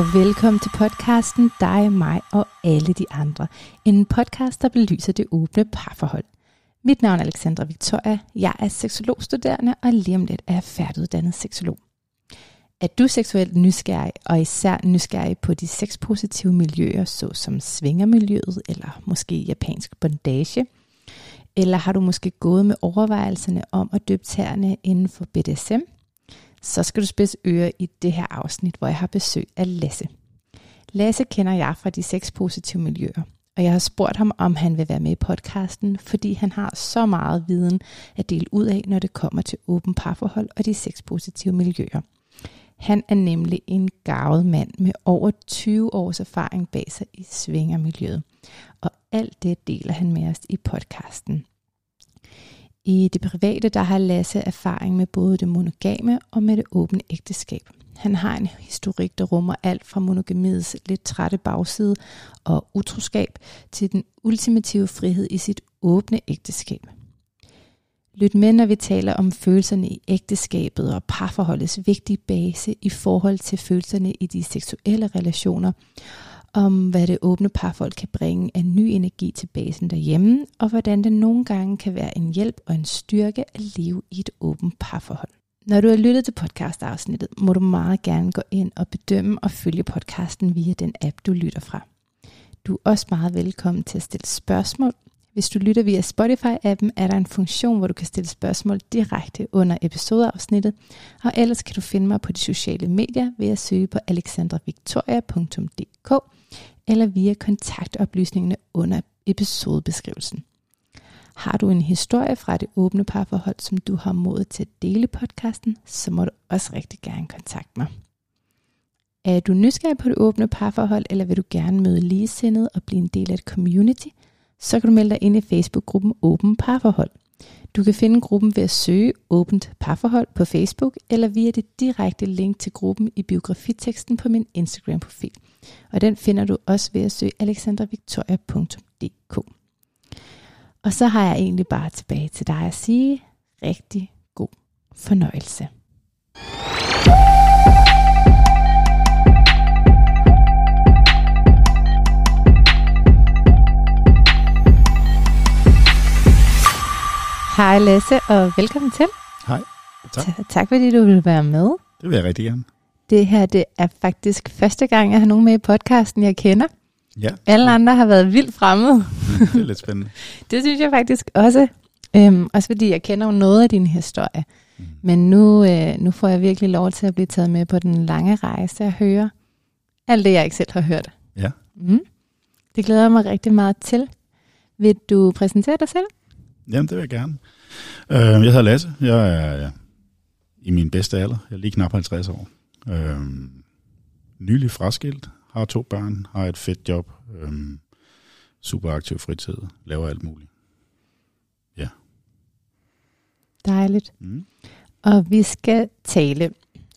og velkommen til podcasten Dig, mig og alle de andre. En podcast, der belyser det åbne parforhold. Mit navn er Alexandra Victoria, jeg er seksologstuderende, og lige om lidt er jeg færdiguddannet seksolog. Er du seksuelt nysgerrig, og især nysgerrig på de sexpositive miljøer, såsom svingermiljøet, eller måske japansk bondage, eller har du måske gået med overvejelserne om at døbe tæerne inden for BDSM, så skal du spidse øre i det her afsnit, hvor jeg har besøg af Lasse. Lasse kender jeg fra de seks positive miljøer, og jeg har spurgt ham, om han vil være med i podcasten, fordi han har så meget viden at dele ud af, når det kommer til åben parforhold og de seks positive miljøer. Han er nemlig en gavet mand med over 20 års erfaring bag sig i svingermiljøet, og alt det deler han med os i podcasten. I det private, der har Lasse erfaring med både det monogame og med det åbne ægteskab. Han har en historik, der rummer alt fra monogamiets lidt trætte bagside og utroskab til den ultimative frihed i sit åbne ægteskab. Lyt med, når vi taler om følelserne i ægteskabet og parforholdets vigtige base i forhold til følelserne i de seksuelle relationer, om hvad det åbne parforhold kan bringe af ny energi til basen derhjemme, og hvordan det nogle gange kan være en hjælp og en styrke at leve i et åbent parforhold. Når du har lyttet til podcastafsnittet, må du meget gerne gå ind og bedømme og følge podcasten via den app, du lytter fra. Du er også meget velkommen til at stille spørgsmål. Hvis du lytter via Spotify-appen, er der en funktion, hvor du kan stille spørgsmål direkte under episodeafsnittet, og ellers kan du finde mig på de sociale medier ved at søge på alexandravictoria.dk eller via kontaktoplysningerne under episodebeskrivelsen. Har du en historie fra det åbne parforhold, som du har mod til at dele podcasten, så må du også rigtig gerne kontakte mig. Er du nysgerrig på det åbne parforhold, eller vil du gerne møde ligesindet og blive en del af et community, så kan du melde dig ind i Facebook-gruppen Åben Parforhold. Du kan finde gruppen ved at søge Åbent Parforhold på Facebook, eller via det direkte link til gruppen i biografiteksten på min Instagram-profil. Og den finder du også ved at søge alexandravictoria.dk. Og så har jeg egentlig bare tilbage til dig at sige rigtig god fornøjelse. Hej Lasse, og velkommen til. Hej. Tak. Ta- tak fordi du vil være med. Det vil jeg rigtig gerne. Det her det er faktisk første gang, jeg har nogen med i podcasten, jeg kender. Ja, Alle andre har været vildt fremmede. det er lidt spændende. Det synes jeg faktisk også. Øhm, også fordi jeg kender jo noget af din historie. Mm. Men nu, øh, nu får jeg virkelig lov til at blive taget med på den lange rejse og høre alt det, jeg ikke selv har hørt. Ja. Mm. Det glæder jeg mig rigtig meget til. Vil du præsentere dig selv? Jamen, det vil jeg gerne. Øh, jeg hedder Lasse. Jeg er ja, i min bedste alder. Jeg er lige knap 50 år. Øh, nylig fraskilt. Har to børn. Har et fedt job. Øh, super aktiv fritid. Laver alt muligt. Dejligt. Mm. Og vi skal tale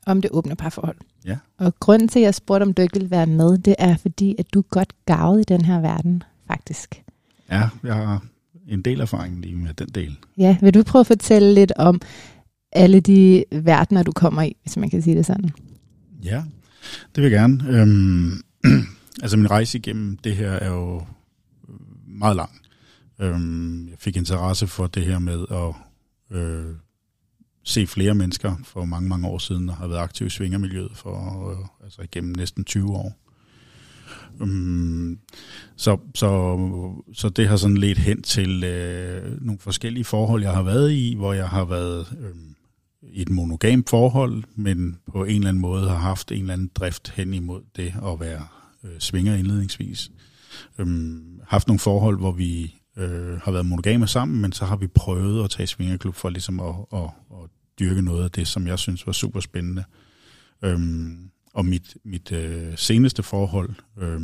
om det åbne parforhold. Ja. Og grunden til, at jeg spurgte, om du ikke ville være med, det er fordi, at du godt gavet i den her verden, faktisk. Ja, jeg har en del erfaring lige med den del. Ja, vil du prøve at fortælle lidt om alle de verdener, du kommer i, hvis man kan sige det sådan? Ja, det vil jeg gerne. Øhm, altså min rejse igennem det her er jo meget lang. Øhm, jeg fik interesse for det her med at øh, se flere mennesker for mange, mange år siden, og har været aktiv i svingermiljøet for øh, altså igennem næsten 20 år. Um, så, så, så det har sådan lidt hen til øh, nogle forskellige forhold, jeg har været i, hvor jeg har været øh, i et monogamt forhold, men på en eller anden måde har haft en eller anden drift hen imod det at være øh, svinger indledningsvis. Um, haft nogle forhold, hvor vi øh, har været monogame sammen, men så har vi prøvet at tage svingerklub for ligesom at, at, at dyrke noget af det, som jeg synes var super spændende. Um, øhm, og mit, mit øh, seneste forhold øh,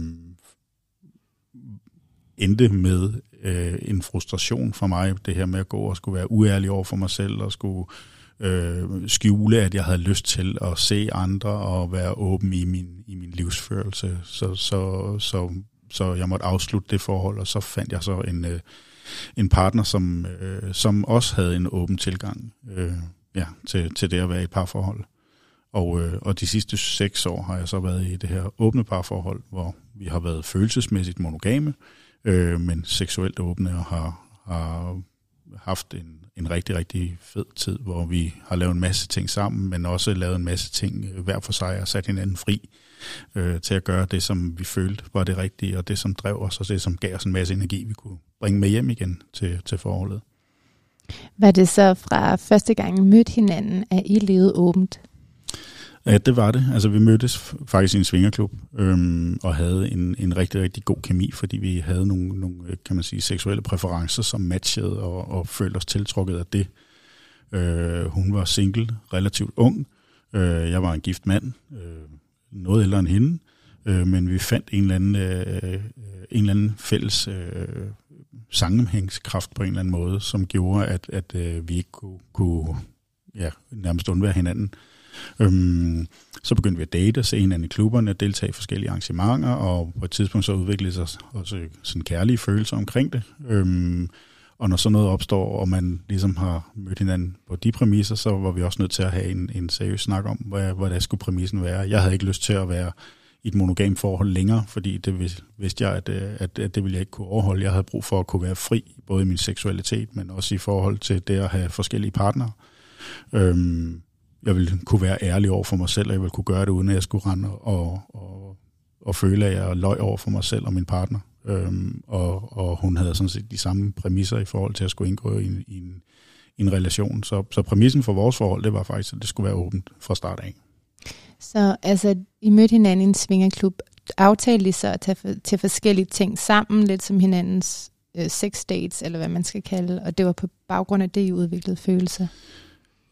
endte med øh, en frustration for mig, det her med at gå og skulle være uærlig over for mig selv, og skulle øh, skjule, at jeg havde lyst til at se andre og være åben i min, i min livsførelse. Så, så, så, så jeg måtte afslutte det forhold, og så fandt jeg så en, øh, en partner, som, øh, som også havde en åben tilgang øh, ja, til, til det at være i et parforhold. Og, øh, og de sidste seks år har jeg så været i det her åbne parforhold, hvor vi har været følelsesmæssigt monogame, øh, men seksuelt åbne og har, har haft en, en rigtig, rigtig fed tid, hvor vi har lavet en masse ting sammen, men også lavet en masse ting hver for sig og sat hinanden fri øh, til at gøre det, som vi følte var det rigtige, og det, som drev os, og det, som gav os en masse energi, vi kunne bringe med hjem igen til, til forholdet. Var det så fra første gang I mødte hinanden, at I levede åbent? Ja, det var det. Altså, vi mødtes faktisk i en svingerklub, øhm, og havde en, en rigtig, rigtig god kemi, fordi vi havde nogle, nogle øh, kan man sige, seksuelle præferencer, som matchede og, og følte os tiltrukket af det. Øh, hun var single, relativt ung. Øh, jeg var en gift mand, øh, noget ældre end hende, øh, men vi fandt en eller anden, øh, øh en eller anden fælles øh, sammenhængskraft på en eller anden måde, som gjorde, at, at øh, vi ikke kunne, kunne ja, nærmest undvære hinanden. Øhm, så begyndte vi at date og se hinanden i klubberne, deltage i forskellige arrangementer, og på et tidspunkt så udviklede sig også sådan kærlige følelser omkring det. Øhm, og når sådan noget opstår, og man ligesom har mødt hinanden på de præmisser, så var vi også nødt til at have en, en seriøs snak om, hvad, hvad der skulle præmissen være. Jeg havde ikke lyst til at være i et monogam forhold længere, fordi det vidste jeg, at, øh, at, at det ville jeg ikke kunne overholde. Jeg havde brug for at kunne være fri, både i min seksualitet, men også i forhold til det at have forskellige partnere. Øhm, jeg ville kunne være ærlig over for mig selv, og jeg ville kunne gøre det, uden at jeg skulle rende og, og, og føle, at jeg løg over for mig selv og min partner. Øhm, og, og hun havde sådan set de samme præmisser i forhold til at skulle indgå i en, i en, i en relation. Så, så præmissen for vores forhold, det var faktisk, at det skulle være åbent fra start af. Så altså, I mødte hinanden i en svingerklub. Aftalte I så at tage for, til forskellige ting sammen, lidt som hinandens øh, sex dates, eller hvad man skal kalde, og det var på baggrund af det, I udviklede følelser?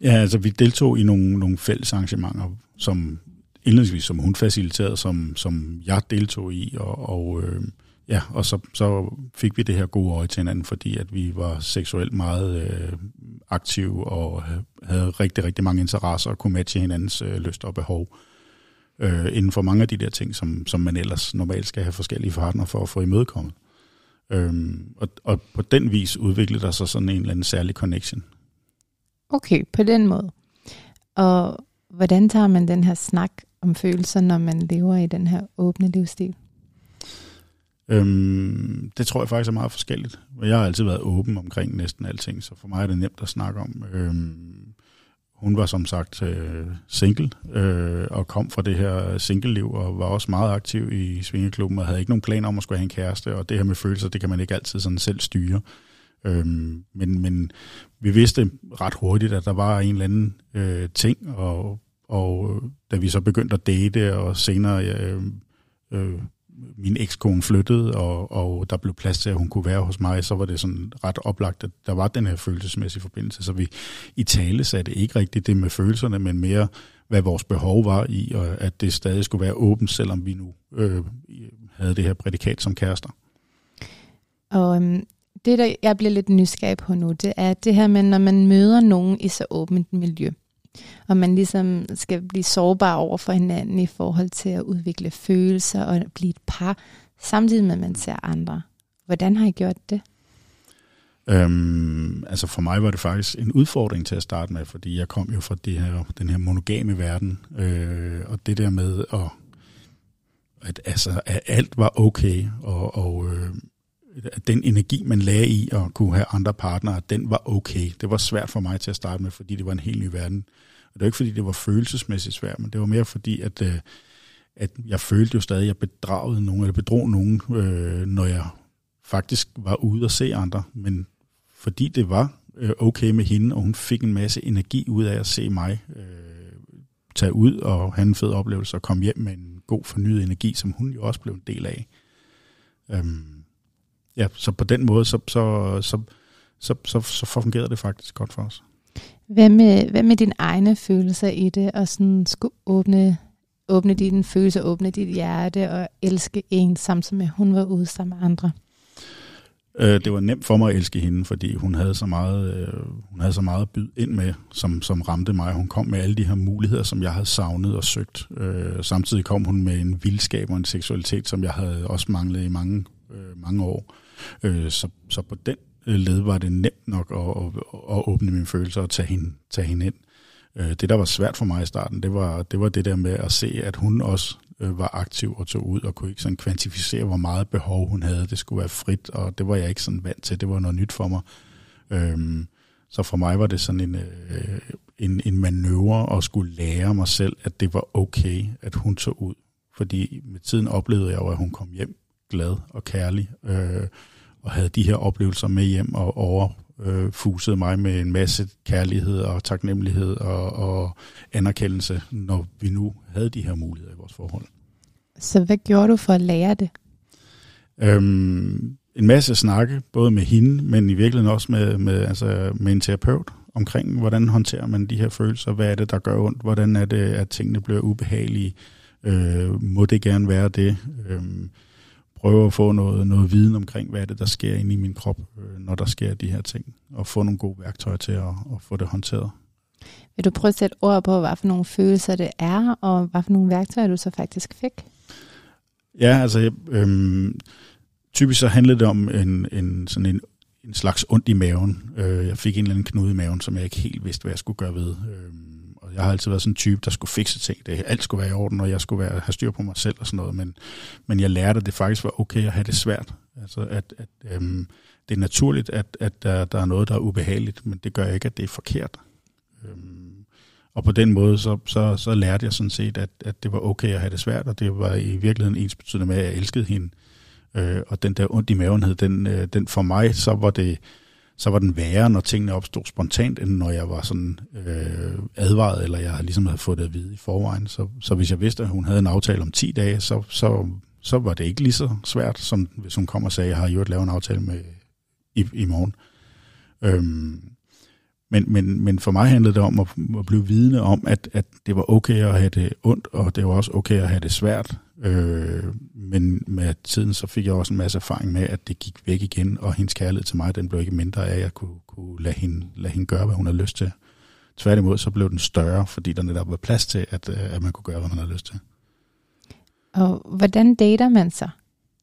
Ja, altså vi deltog i nogle, nogle fælles arrangementer, som indledningsvis som hun faciliterede, som, som jeg deltog i, og, og øh, ja, og så, så fik vi det her gode øje til hinanden, fordi at vi var seksuelt meget øh, aktive og havde rigtig, rigtig mange interesser og kunne matche hinandens øh, lyst og behov øh, inden for mange af de der ting, som, som man ellers normalt skal have forskellige partner for at få imødekommet. Øhm, og, og på den vis udviklede der sig sådan en eller anden særlig connection. Okay, på den måde. Og hvordan tager man den her snak om følelser, når man lever i den her åbne livsstil? Øhm, det tror jeg faktisk er meget forskelligt. Jeg har altid været åben omkring næsten alting, så for mig er det nemt at snakke om. Øhm, hun var som sagt øh, single øh, og kom fra det her single-liv og var også meget aktiv i svingeklubben og havde ikke nogen planer om at skulle have en kæreste, og det her med følelser, det kan man ikke altid sådan selv styre. Øhm, men, men vi vidste ret hurtigt, at der var en eller anden øh, ting, og, og øh, da vi så begyndte at date, og senere øh, øh, min ekskone flyttede, og, og der blev plads til, at hun kunne være hos mig, så var det sådan ret oplagt, at der var den her følelsesmæssige forbindelse. Så vi i tale satte ikke rigtigt det med følelserne, men mere, hvad vores behov var i, og at det stadig skulle være åbent, selvom vi nu øh, havde det her prædikat som kærester. Og øhm, det, der jeg bliver lidt nysgerrig på nu, det er det her med, når man møder nogen i så åbent miljø, og man ligesom skal blive sårbar over for hinanden i forhold til at udvikle følelser og blive et par, samtidig med at man ser andre. Hvordan har I gjort det? Øhm, altså for mig var det faktisk en udfordring til at starte med, fordi jeg kom jo fra det her, den her monogame verden, øh, og det der med at, at, altså, at alt var okay, og, og øh, at den energi, man lagde i at kunne have andre partnere, den var okay. Det var svært for mig til at starte med, fordi det var en helt ny verden. Og det var ikke, fordi det var følelsesmæssigt svært, men det var mere fordi, at, øh, at jeg følte jo stadig, at jeg bedragede nogen, eller bedrog nogen, øh, når jeg faktisk var ude og se andre. Men fordi det var øh, okay med hende, og hun fik en masse energi ud af at se mig øh, tage ud og have en fed oplevelse og komme hjem med en god fornyet energi, som hun jo også blev en del af. Øhm, ja, så på den måde, så, så, så, så, så, så fungerede det faktisk godt for os. Hvad med, hvad med dine egne følelser i det, og sådan skulle åbne, åbne dine følelser, åbne dit hjerte, og elske en, samtidig med, at hun var ude sammen med andre? Øh, det var nemt for mig at elske hende, fordi hun havde så meget, øh, hun havde så meget at byde ind med, som, som ramte mig. Hun kom med alle de her muligheder, som jeg havde savnet og søgt. Øh, samtidig kom hun med en vildskab og en seksualitet, som jeg havde også manglet i mange, øh, mange år. Øh, Øh, så, så på den øh, led var det nemt nok at, at, at åbne mine følelser og tage hende, tage hende ind. Øh, det, der var svært for mig i starten, det var, det var det der med at se, at hun også øh, var aktiv og tog ud, og kunne ikke sådan kvantificere, hvor meget behov hun havde. Det skulle være frit, og det var jeg ikke sådan vant til. Det var noget nyt for mig. Øhm, så for mig var det sådan en, øh, en, en manøvre at skulle lære mig selv, at det var okay, at hun tog ud. Fordi med tiden oplevede jeg jo, at hun kom hjem glad og kærlig, øh, og havde de her oplevelser med hjem og overfusede øh, mig med en masse kærlighed og taknemmelighed og, og anerkendelse, når vi nu havde de her muligheder i vores forhold. Så hvad gjorde du for at lære det? Øhm, en masse snakke, både med hende, men i virkeligheden også med, med, altså med en terapeut omkring, hvordan håndterer man de her følelser, hvad er det, der gør ondt, hvordan er det, at tingene bliver ubehagelige, øh, må det gerne være det, øh, prøve at få noget, noget viden omkring, hvad er det, der sker inde i min krop, øh, når der sker de her ting, og få nogle gode værktøjer til at, at få det håndteret. Vil du prøve at sætte ord på, hvad for nogle følelser det er, og hvad for nogle værktøjer du så faktisk fik? Ja, altså, øh, typisk så handlede det om en, en, sådan en, en slags ondt i maven. Øh, jeg fik en eller anden knude i maven, som jeg ikke helt vidste, hvad jeg skulle gøre ved. Øh, jeg har altid været sådan en type, der skulle fikse ting. Det, alt skulle være i orden, og jeg skulle være, have styr på mig selv og sådan noget. Men, men jeg lærte, at det faktisk var okay at have det svært. Altså, at, at øhm, det er naturligt, at, at der, der er noget, der er ubehageligt, men det gør ikke, at det er forkert. Øhm, og på den måde, så, så, så lærte jeg sådan set, at, at det var okay at have det svært, og det var i virkeligheden ens betydende med, at jeg elskede hende. Øh, og den der ondt i mavenhed, den, øh, den for mig, så var det så var den værre, når tingene opstod spontant, end når jeg var sådan øh, advaret, eller jeg ligesom havde fået det at vide i forvejen. Så, så hvis jeg vidste, at hun havde en aftale om 10 dage, så, så, så var det ikke lige så svært, som hvis hun kom og sagde, at jeg har jo lavet en aftale med i, i morgen. Øhm, men, men, men for mig handlede det om at, at blive vidne om, at, at det var okay at have det ondt, og det var også okay at have det svært. Øh, men med tiden så fik jeg også en masse erfaring med, at det gik væk igen, og hendes kærlighed til mig, den blev ikke mindre af, at jeg kunne, kunne lade, hende, lade hende gøre, hvad hun havde lyst til. Tværtimod så blev den større, fordi der netop var plads til, at, øh, at man kunne gøre, hvad man havde lyst til. Og hvordan dater man så,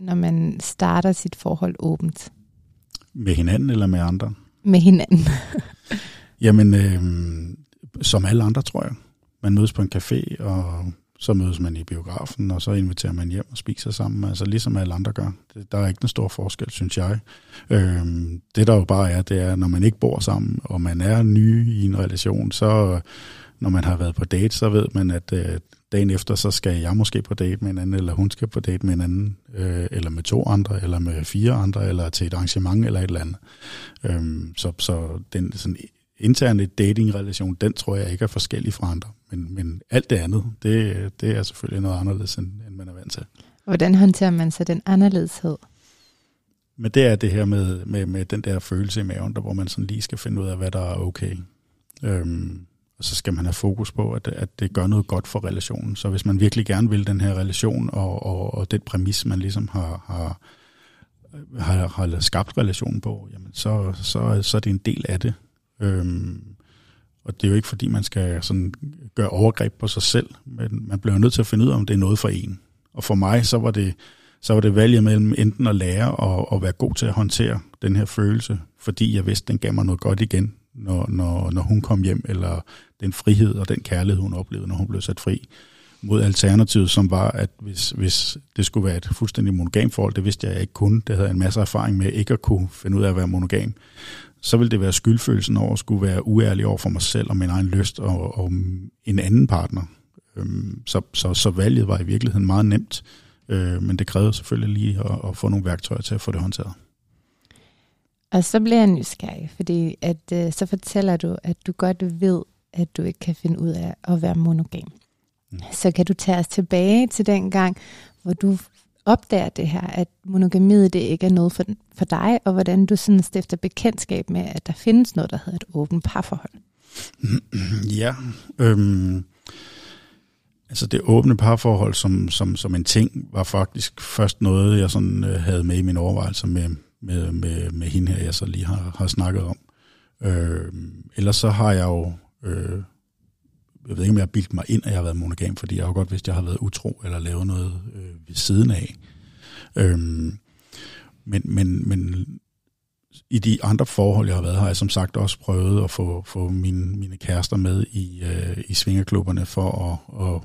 når man starter sit forhold åbent? Med hinanden eller med andre? Med hinanden. Jamen, øh, som alle andre, tror jeg. Man mødes på en café, og så mødes man i biografen, og så inviterer man hjem og spiser sammen, altså ligesom alle andre gør. Det, der er ikke den stor forskel, synes jeg. Øhm, det der jo bare er, det er, når man ikke bor sammen, og man er ny i en relation, så når man har været på date, så ved man, at øh, dagen efter, så skal jeg måske på date med en anden, eller hun skal på date med en anden, øh, eller med to andre, eller med fire andre, eller til et arrangement, eller et eller andet. Øhm, så, så den sådan interne datingrelation, den tror jeg ikke er forskellig fra andre. Men, men alt det andet, det, det er selvfølgelig noget anderledes, end, end man er vant til. Hvordan håndterer man så den anderledeshed? Men det er det her med, med, med den der følelse i maven, der hvor man sådan lige skal finde ud af, hvad der er okay. Øhm, så skal man have fokus på, at, at det gør noget godt for relationen. Så hvis man virkelig gerne vil den her relation, og, og, og den præmis, man ligesom har, har, har, har skabt relationen på, jamen så, så, så er det en del af det. Øhm, og det er jo ikke fordi, man skal sådan gøre overgreb på sig selv, men man bliver nødt til at finde ud af, om det er noget for en. Og for mig, så var det, så var det valget mellem enten at lære og, og være god til at håndtere den her følelse, fordi jeg vidste, den gav mig noget godt igen, når, når, når hun kom hjem, eller den frihed og den kærlighed, hun oplevede, når hun blev sat fri, mod alternativet, som var, at hvis, hvis det skulle være et fuldstændig monogam forhold, det vidste jeg, jeg ikke kunne. Det havde jeg en masse erfaring med ikke at kunne finde ud af at være monogam så ville det være skyldfølelsen over at skulle være uærlig over for mig selv og min egen lyst og, og en anden partner. Øhm, så, så, så valget var i virkeligheden meget nemt, øh, men det krævede selvfølgelig lige at, at få nogle værktøjer til at få det håndteret. Og så bliver jeg nysgerrig, fordi at, øh, så fortæller du, at du godt ved, at du ikke kan finde ud af at være monogam. Mm. Så kan du tage os tilbage til den gang, hvor du opdager det her, at monogamiet det ikke er noget for, for dig, og hvordan du sådan stifter bekendtskab med, at der findes noget, der hedder et åbent parforhold. Ja, øhm, altså det åbne parforhold som, som, som en ting, var faktisk først noget, jeg sådan øh, havde med i mine overvejelser med, med, med, med hende her, jeg så lige har, har snakket om. Øh, ellers så har jeg jo øh, jeg ved ikke, om jeg har bildt mig ind, at jeg har været monogam, fordi jeg har godt vidst, at jeg har været utro eller lavet noget øh, ved siden af. Øh, men, men, men i de andre forhold, jeg har været, har jeg som sagt også prøvet at få, få mine, mine kærester med i, øh, i svingerklubberne for at, at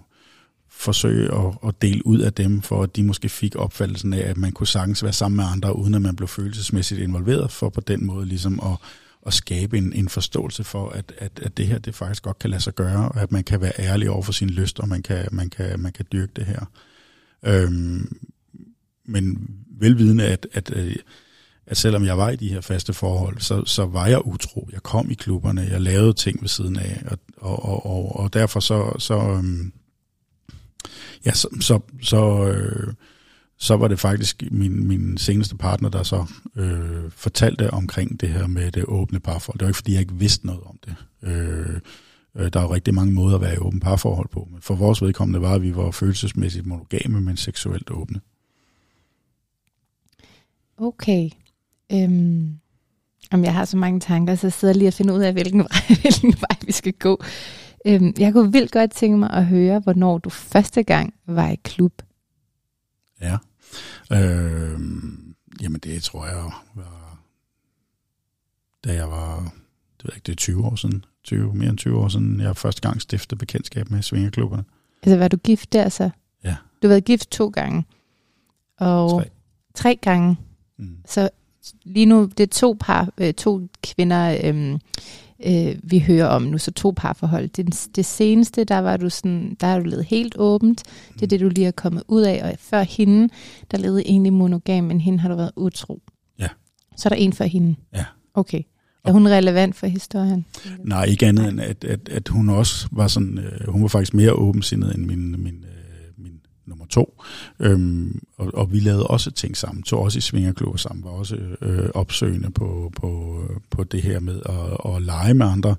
forsøge at, at dele ud af dem, for at de måske fik opfattelsen af, at man kunne sagtens være sammen med andre, uden at man blev følelsesmæssigt involveret, for på den måde ligesom at, at skabe en, en forståelse for, at, at, at det her det faktisk godt kan lade sig gøre, og at man kan være ærlig over for sin lyst, og man kan, man kan, man kan dyrke det her. Øhm, men velvidende, at, at, øh, at selvom jeg var i de her faste forhold, så, så var jeg utro. Jeg kom i klubberne, jeg lavede ting ved siden af, og, og, og, og derfor så, så, øhm, ja, så, så, så, øh, så var det faktisk min, min seneste partner, der så øh, fortalte omkring det her med det åbne parforhold. Det var ikke, fordi jeg ikke vidste noget om det. Øh, øh der er jo rigtig mange måder at være i åbent parforhold på, men for vores vedkommende var, at vi var følelsesmæssigt monogame, men seksuelt åbne. Okay. Øhm, om jeg har så mange tanker, så sidder jeg lige og finder ud af, hvilken vej, hvilken vej vi skal gå. Øhm, jeg kunne vildt godt tænke mig at høre, hvornår du første gang var i klub. Ja. Øh, jamen det tror jeg var, da jeg var, det ved ikke, det er 20 år siden, 20, mere end 20 år siden, jeg første gang stiftede bekendtskab med svingerklubberne. Altså var du gift der så? Ja. Du har været gift to gange. Og Tre. tre gange. Mm. Så lige nu, det er to par, øh, to kvinder, øhm, øh, vi hører om nu, så to parforhold. Det, det seneste, der var du sådan, der har du levet helt åbent. Det er det, du lige er kommet ud af. Og før hende, der levede egentlig monogam, men hende har du været utro. Ja. Så er der en for hende. Ja. Okay. Er hun relevant for historien? Nej, ikke andet end, at, at, at hun også var sådan, øh, hun var faktisk mere åbensindet end min, min, øh, min nummer to. Øhm, og, og vi lavede også ting sammen, tog også i svingerklubber sammen, var også øh, opsøgende på, på, på det her med at, at lege med andre,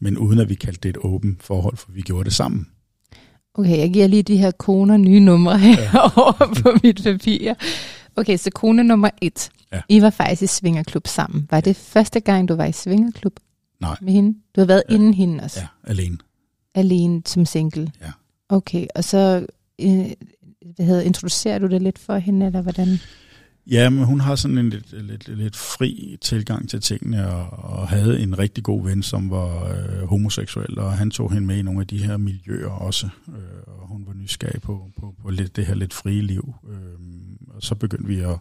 men uden at vi kaldte det et åbent forhold, for vi gjorde det sammen. Okay, jeg giver lige de her koner nye numre herovre på mit papir. Okay, så kone nummer et. Ja. I var faktisk i svingerklub sammen. Var det første gang, du var i svingerklub Nej. med hende? Du har været Ja. ja. inden hende også? Ja, alene. Alene som single? Ja. Okay, og så hvad hedder, introducerer du det lidt for hende, eller hvordan? Ja, men hun har sådan en lidt, lidt, lidt fri tilgang til tingene, og, og havde en rigtig god ven, som var øh, homoseksuel, og han tog hende med i nogle af de her miljøer også, øh, og hun var nysgerrig på, på, på lidt, det her lidt frie liv. Øh, og så begyndte vi at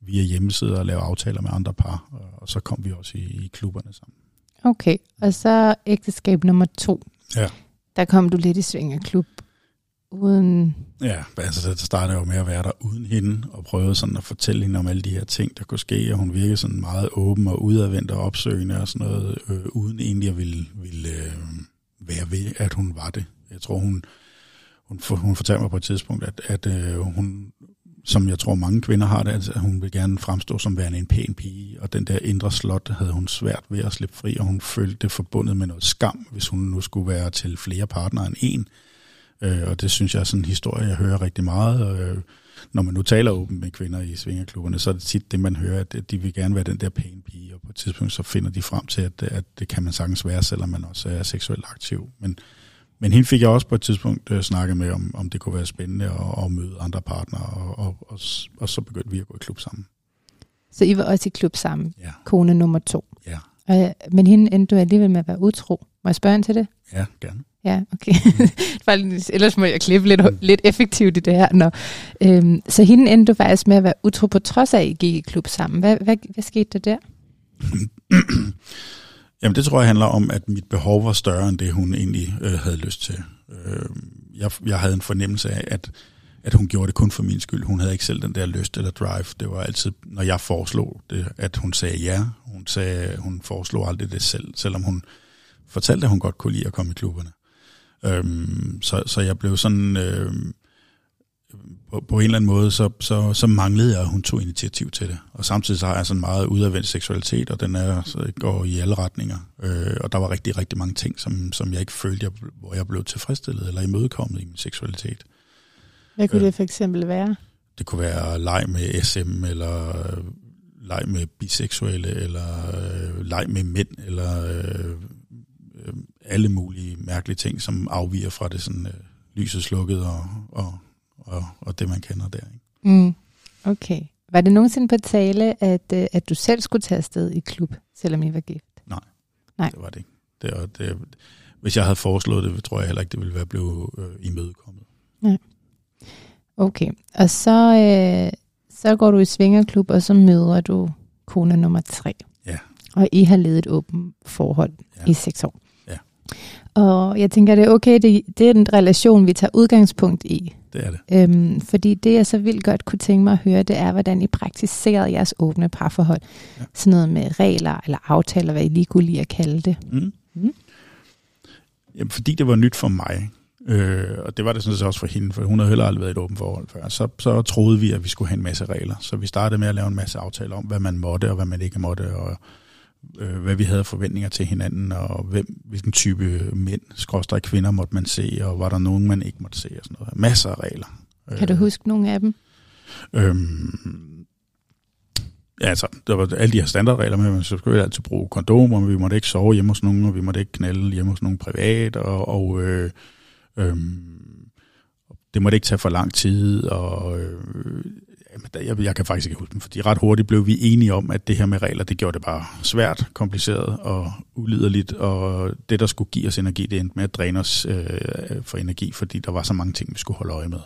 via hjemmesider at lave aftaler med andre par, og, og så kom vi også i, i klubberne sammen. Okay, og så ægteskab nummer to. Ja. Der kom du lidt i svingerklub uden... Ja, altså det startede jo med at være der uden hende, og prøve sådan at fortælle hende om alle de her ting, der kunne ske, og hun virkede sådan meget åben og udadvendt og opsøgende og sådan noget, øh, uden egentlig at ville, ville øh, være ved, at hun var det. Jeg tror, hun, hun, for, hun fortalte mig på et tidspunkt, at, at øh, hun, som jeg tror mange kvinder har det, altså, at hun vil gerne fremstå som værende en pæn pige, og den der indre slot havde hun svært ved at slippe fri, og hun følte det forbundet med noget skam, hvis hun nu skulle være til flere partnere end en. Øh, og det synes jeg er sådan en historie, jeg hører rigtig meget. Øh, når man nu taler åbent med kvinder i svingerklubberne, så er det tit det, man hører, at de vil gerne være den der pæne pige, og på et tidspunkt så finder de frem til, at, at det kan man sagtens være, selvom man også er seksuelt aktiv. Men, men hende fik jeg også på et tidspunkt øh, snakket med, om, om det kunne være spændende at, at møde andre partnere, og, og, og, og så begyndte vi at gå i klub sammen. Så I var også i klub sammen, Ja, kone nummer to. ja, Og, men hende endte du alligevel med at være utro. Må jeg spørge ind til det? ja, gerne. Ja, okay. Lige- Ellers må jeg klippe lidt, lidt effektivt i det her. Nå. Øhm, så hende endte du faktisk med at være utro på trods af, at I gik i klub sammen. Hvad, hvad, hvad skete der der? Jamen det tror jeg handler om, at mit behov var større end det, hun egentlig øh, havde lyst til. Øh, jeg, jeg havde en fornemmelse af, at, at hun gjorde det kun for min skyld. Hun havde ikke selv den der lyst eller drive. Det var altid, når jeg foreslog det, at hun sagde ja. Hun, sagde, hun foreslog aldrig det selv, selvom hun fortalte, at hun godt kunne lide at komme i klubberne. Øhm, så, så jeg blev sådan... Øh, på, på en eller anden måde, så, så, så manglede jeg, at hun tog initiativ til det. Og samtidig så har jeg sådan meget udadvendt seksualitet, og den er, så går i alle retninger. Øh, og der var rigtig, rigtig mange ting, som, som jeg ikke følte, jeg, hvor jeg blev tilfredsstillet eller imødekommet i min seksualitet. Hvad kunne Øh. det for eksempel være? Det kunne være leg med SM, eller øh, leg med biseksuelle, eller øh, leg med mænd, eller øh, øh, alle mulige mærkelige ting, som afviger fra det sådan øh, lyset slukket og, og, og, og det, man kender der. Ikke? Mm. Okay. Var det nogensinde på tale, at, øh, at du selv skulle tage afsted i klub, selvom I var gift? Nej, Nej. det var det ikke. Det, var, det, hvis jeg havde foreslået det, tror jeg heller ikke, det ville være blevet øh, imødekommet. Okay, og så, øh, så går du i svingerklub, og så møder du kone nummer tre. Ja. Og I har levet et åbent forhold ja. i seks år. Og jeg tænker, det er okay, det, det er en relation, vi tager udgangspunkt i. Det er det. Øhm, fordi det, jeg så vildt godt kunne tænke mig at høre, det er, hvordan I praktiserede jeres åbne parforhold. Ja. Sådan noget med regler eller aftaler, hvad I lige kunne lide at kalde det. Mm. Mm. Jamen, fordi det var nyt for mig, øh, og det var det sådan set også for hende, for hun havde heller aldrig været i et åbent forhold før, så, så troede vi, at vi skulle have en masse regler. Så vi startede med at lave en masse aftaler om, hvad man måtte og hvad man ikke måtte, og øh, hvad vi havde forventninger til hinanden, og hvem, hvilken type mænd, skråstrej kvinder måtte man se, og var der nogen, man ikke måtte se, og sådan noget. Masser af regler. Kan du huske nogle af dem? Øhm, ja, altså, der var alle de her standardregler med, at man så skulle altid bruge kondomer, vi måtte ikke sove hjemme hos nogen, og vi måtte ikke knalde hjemme hos nogen privat, og, og øh, øhm, det måtte ikke tage for lang tid, og øh, jeg, jeg kan faktisk ikke huske dem, fordi ret hurtigt blev vi enige om, at det her med regler, det gjorde det bare svært, kompliceret og uliderligt, og det, der skulle give os energi, det endte med at dræne os øh, for energi, fordi der var så mange ting, vi skulle holde øje med.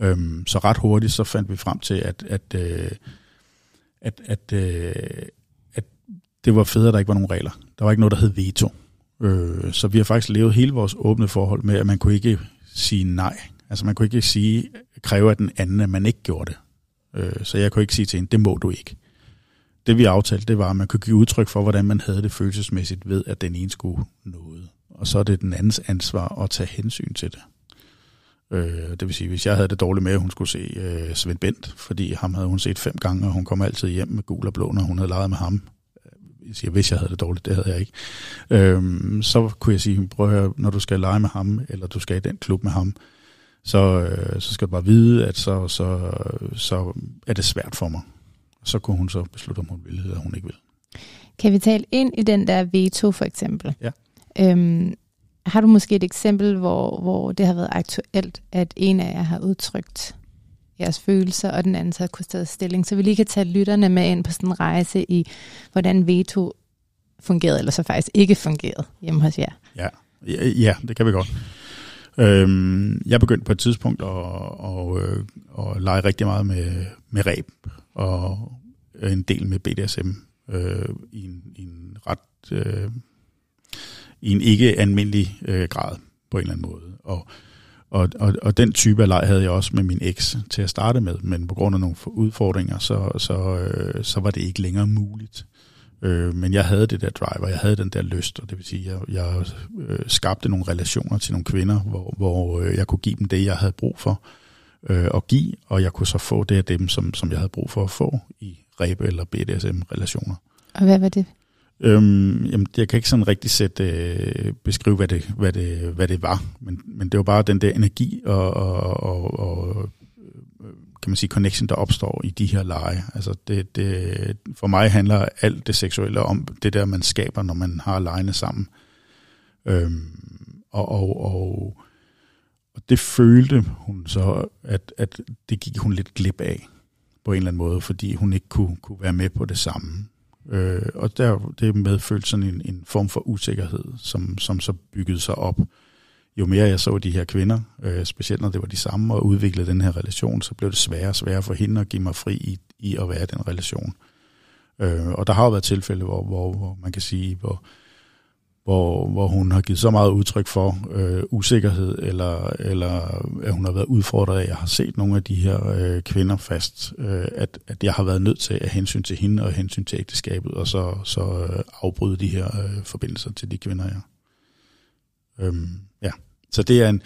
Øhm, så ret hurtigt så fandt vi frem til, at, at, øh, at, at, øh, at det var fedt, at der ikke var nogen regler. Der var ikke noget, der hed veto. Øh, så vi har faktisk levet hele vores åbne forhold med, at man kunne ikke sige nej. Altså man kunne ikke sige, kræve af den anden, at man ikke gjorde det. Øh, så jeg kunne ikke sige til hende, det må du ikke. Det vi aftalte, det var, at man kunne give udtryk for, hvordan man havde det følelsesmæssigt ved, at den ene skulle noget. Og så er det den andens ansvar at tage hensyn til det. Øh, det vil sige, hvis jeg havde det dårligt med, at hun skulle se øh, Svend Bent, fordi ham havde hun set fem gange, og hun kom altid hjem med gul og blå, når hun havde leget med ham. Jeg siger, hvis jeg havde det dårligt, det havde jeg ikke. Øh, så kunne jeg sige, prøv at høre, når du skal lege med ham, eller du skal i den klub med ham, så, øh, så skal du bare vide, at så, så, så er det svært for mig. Så kunne hun så beslutte, om hun ville eller hun ikke vil. Kan vi tale ind i den der veto, for eksempel? Ja. Øhm, har du måske et eksempel, hvor, hvor det har været aktuelt, at en af jer har udtrykt jeres følelser, og den anden så har kunnet tage stilling, så vi lige kan tage lytterne med ind på sådan en rejse i, hvordan veto fungerede, eller så faktisk ikke fungerede hjemme hos jer. Ja, ja, ja det kan vi godt. Øhm, jeg begyndte på et tidspunkt at, at, at, at lege rigtig meget med, med ræb og en del med BDSM øh, i, en, i en ret øh, i en ikke almindelig øh, grad på en eller anden måde. Og, og, og, og den type af leg havde jeg også med min eks til at starte med, men på grund af nogle udfordringer, så, så, øh, så var det ikke længere muligt. Øh, men jeg havde det der drive, og jeg havde den der lyst, og det vil sige, jeg, jeg øh, skabte nogle relationer til nogle kvinder, hvor, hvor øh, jeg kunne give dem det, jeg havde brug for øh, at give, og jeg kunne så få det af dem, som, som jeg havde brug for at få i ræbe- eller BDSM-relationer. Og hvad var det? Øhm, jamen, jeg kan ikke sådan rigtig sætte, øh, beskrive, hvad det, hvad, det, hvad det var, men, men det var bare den der energi og, og, og, og kan man sige, connection, der opstår i de her lege. Altså det, det, for mig handler alt det seksuelle om det der, man skaber, når man har legene sammen. Øhm, og, og, og, og det følte hun så, at, at det gik hun lidt glip af på en eller anden måde, fordi hun ikke kunne, kunne være med på det samme. Øh, og der, det medfølte sådan en, en form for usikkerhed, som, som så byggede sig op. Jo mere jeg så de her kvinder, øh, specielt når det var de samme, og udviklede den her relation, så blev det sværere og sværere for hende at give mig fri i, i at være i den relation. Øh, og der har jo været tilfælde, hvor, hvor, hvor man kan sige, hvor, hvor, hvor hun har givet så meget udtryk for øh, usikkerhed, eller, eller at hun har været udfordret af, at jeg har set nogle af de her øh, kvinder fast, øh, at, at jeg har været nødt til at hensyn til hende og hensyn til ægteskabet, og så, så øh, afbryde de her øh, forbindelser til de kvinder, jeg. Øhm, ja. Så det er en,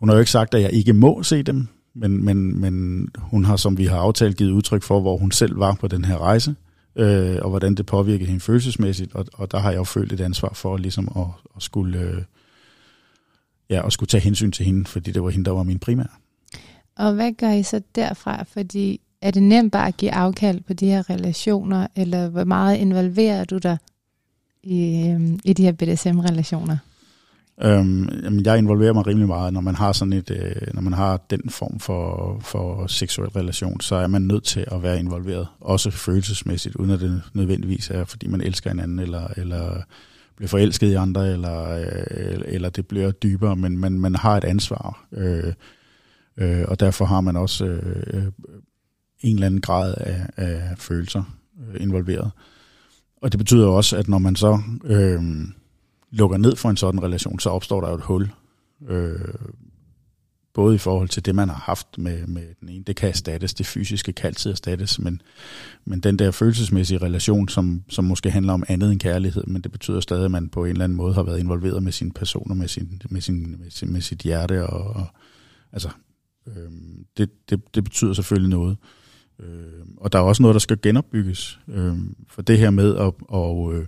hun har jo ikke sagt, at jeg ikke må se dem, men, men, men hun har, som vi har aftalt, givet udtryk for, hvor hun selv var på den her rejse, øh, og hvordan det påvirkede hende følelsesmæssigt, og, og der har jeg jo følt et ansvar for ligesom at, at skulle øh, ja, at skulle tage hensyn til hende, fordi det var hende, der var min primære. Og hvad gør I så derfra? Fordi er det nemt bare at give afkald på de her relationer, eller hvor meget involverer du dig i, øh, i de her BDSM-relationer? Øhm, jamen, jeg involverer mig rimelig meget, når man har sådan et, øh, når man har den form for, for seksuel relation, så er man nødt til at være involveret, også følelsesmæssigt, uden at det nødvendigvis er, fordi man elsker hinanden, eller, eller bliver forelsket i andre, eller, øh, eller det bliver dybere, men man, man har et ansvar, øh, øh, og derfor har man også øh, øh en eller anden grad af, af følelser øh, involveret. Og det betyder også, at når man så øh, lukker ned for en sådan relation, så opstår der jo et hul. Øh, både i forhold til det, man har haft med, med den ene, det kan erstattes, det fysiske kan altid erstattes, men, men den der følelsesmæssige relation, som, som måske handler om andet end kærlighed, men det betyder stadig, at man på en eller anden måde har været involveret med sine personer, med, sin, med, sin, med, sin, med sit hjerte, og, og altså, øh, det, det, det betyder selvfølgelig noget. Øh, og der er også noget, der skal genopbygges, øh, for det her med at, og, øh,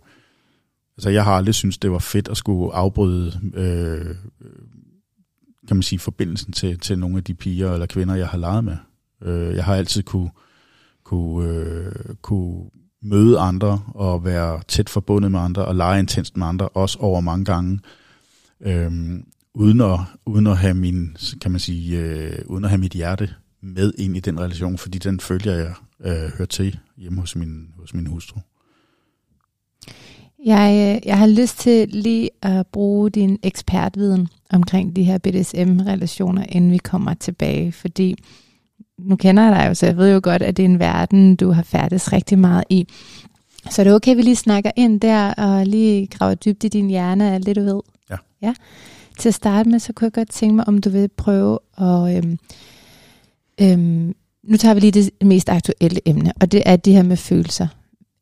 altså jeg har aldrig syntes, det var fedt at skulle afbryde øh, kan man sige, forbindelsen til, til nogle af de piger eller kvinder, jeg har leget med. Øh, jeg har altid kunne, kunne, øh, kunne møde andre og være tæt forbundet med andre og lege intenst med andre, også over mange gange, øh, uden, at, uden at have min, kan man sige, øh, uden at have mit hjerte med ind i den relation, fordi den følger jeg øh, hører til hjemme hos min, hos min hustru. Jeg, øh, jeg har lyst til lige at bruge din ekspertviden omkring de her BDSM-relationer, inden vi kommer tilbage, fordi nu kender jeg dig jo, så jeg ved jo godt, at det er en verden, du har færdes rigtig meget i. Så er det okay, at vi lige snakker ind der, og lige graver dybt i din hjerne af det, du ved? Ja. ja. Til at starte med, så kunne jeg godt tænke mig, om du vil prøve at... Øhm, øhm, nu tager vi lige det mest aktuelle emne, og det er det her med følelser.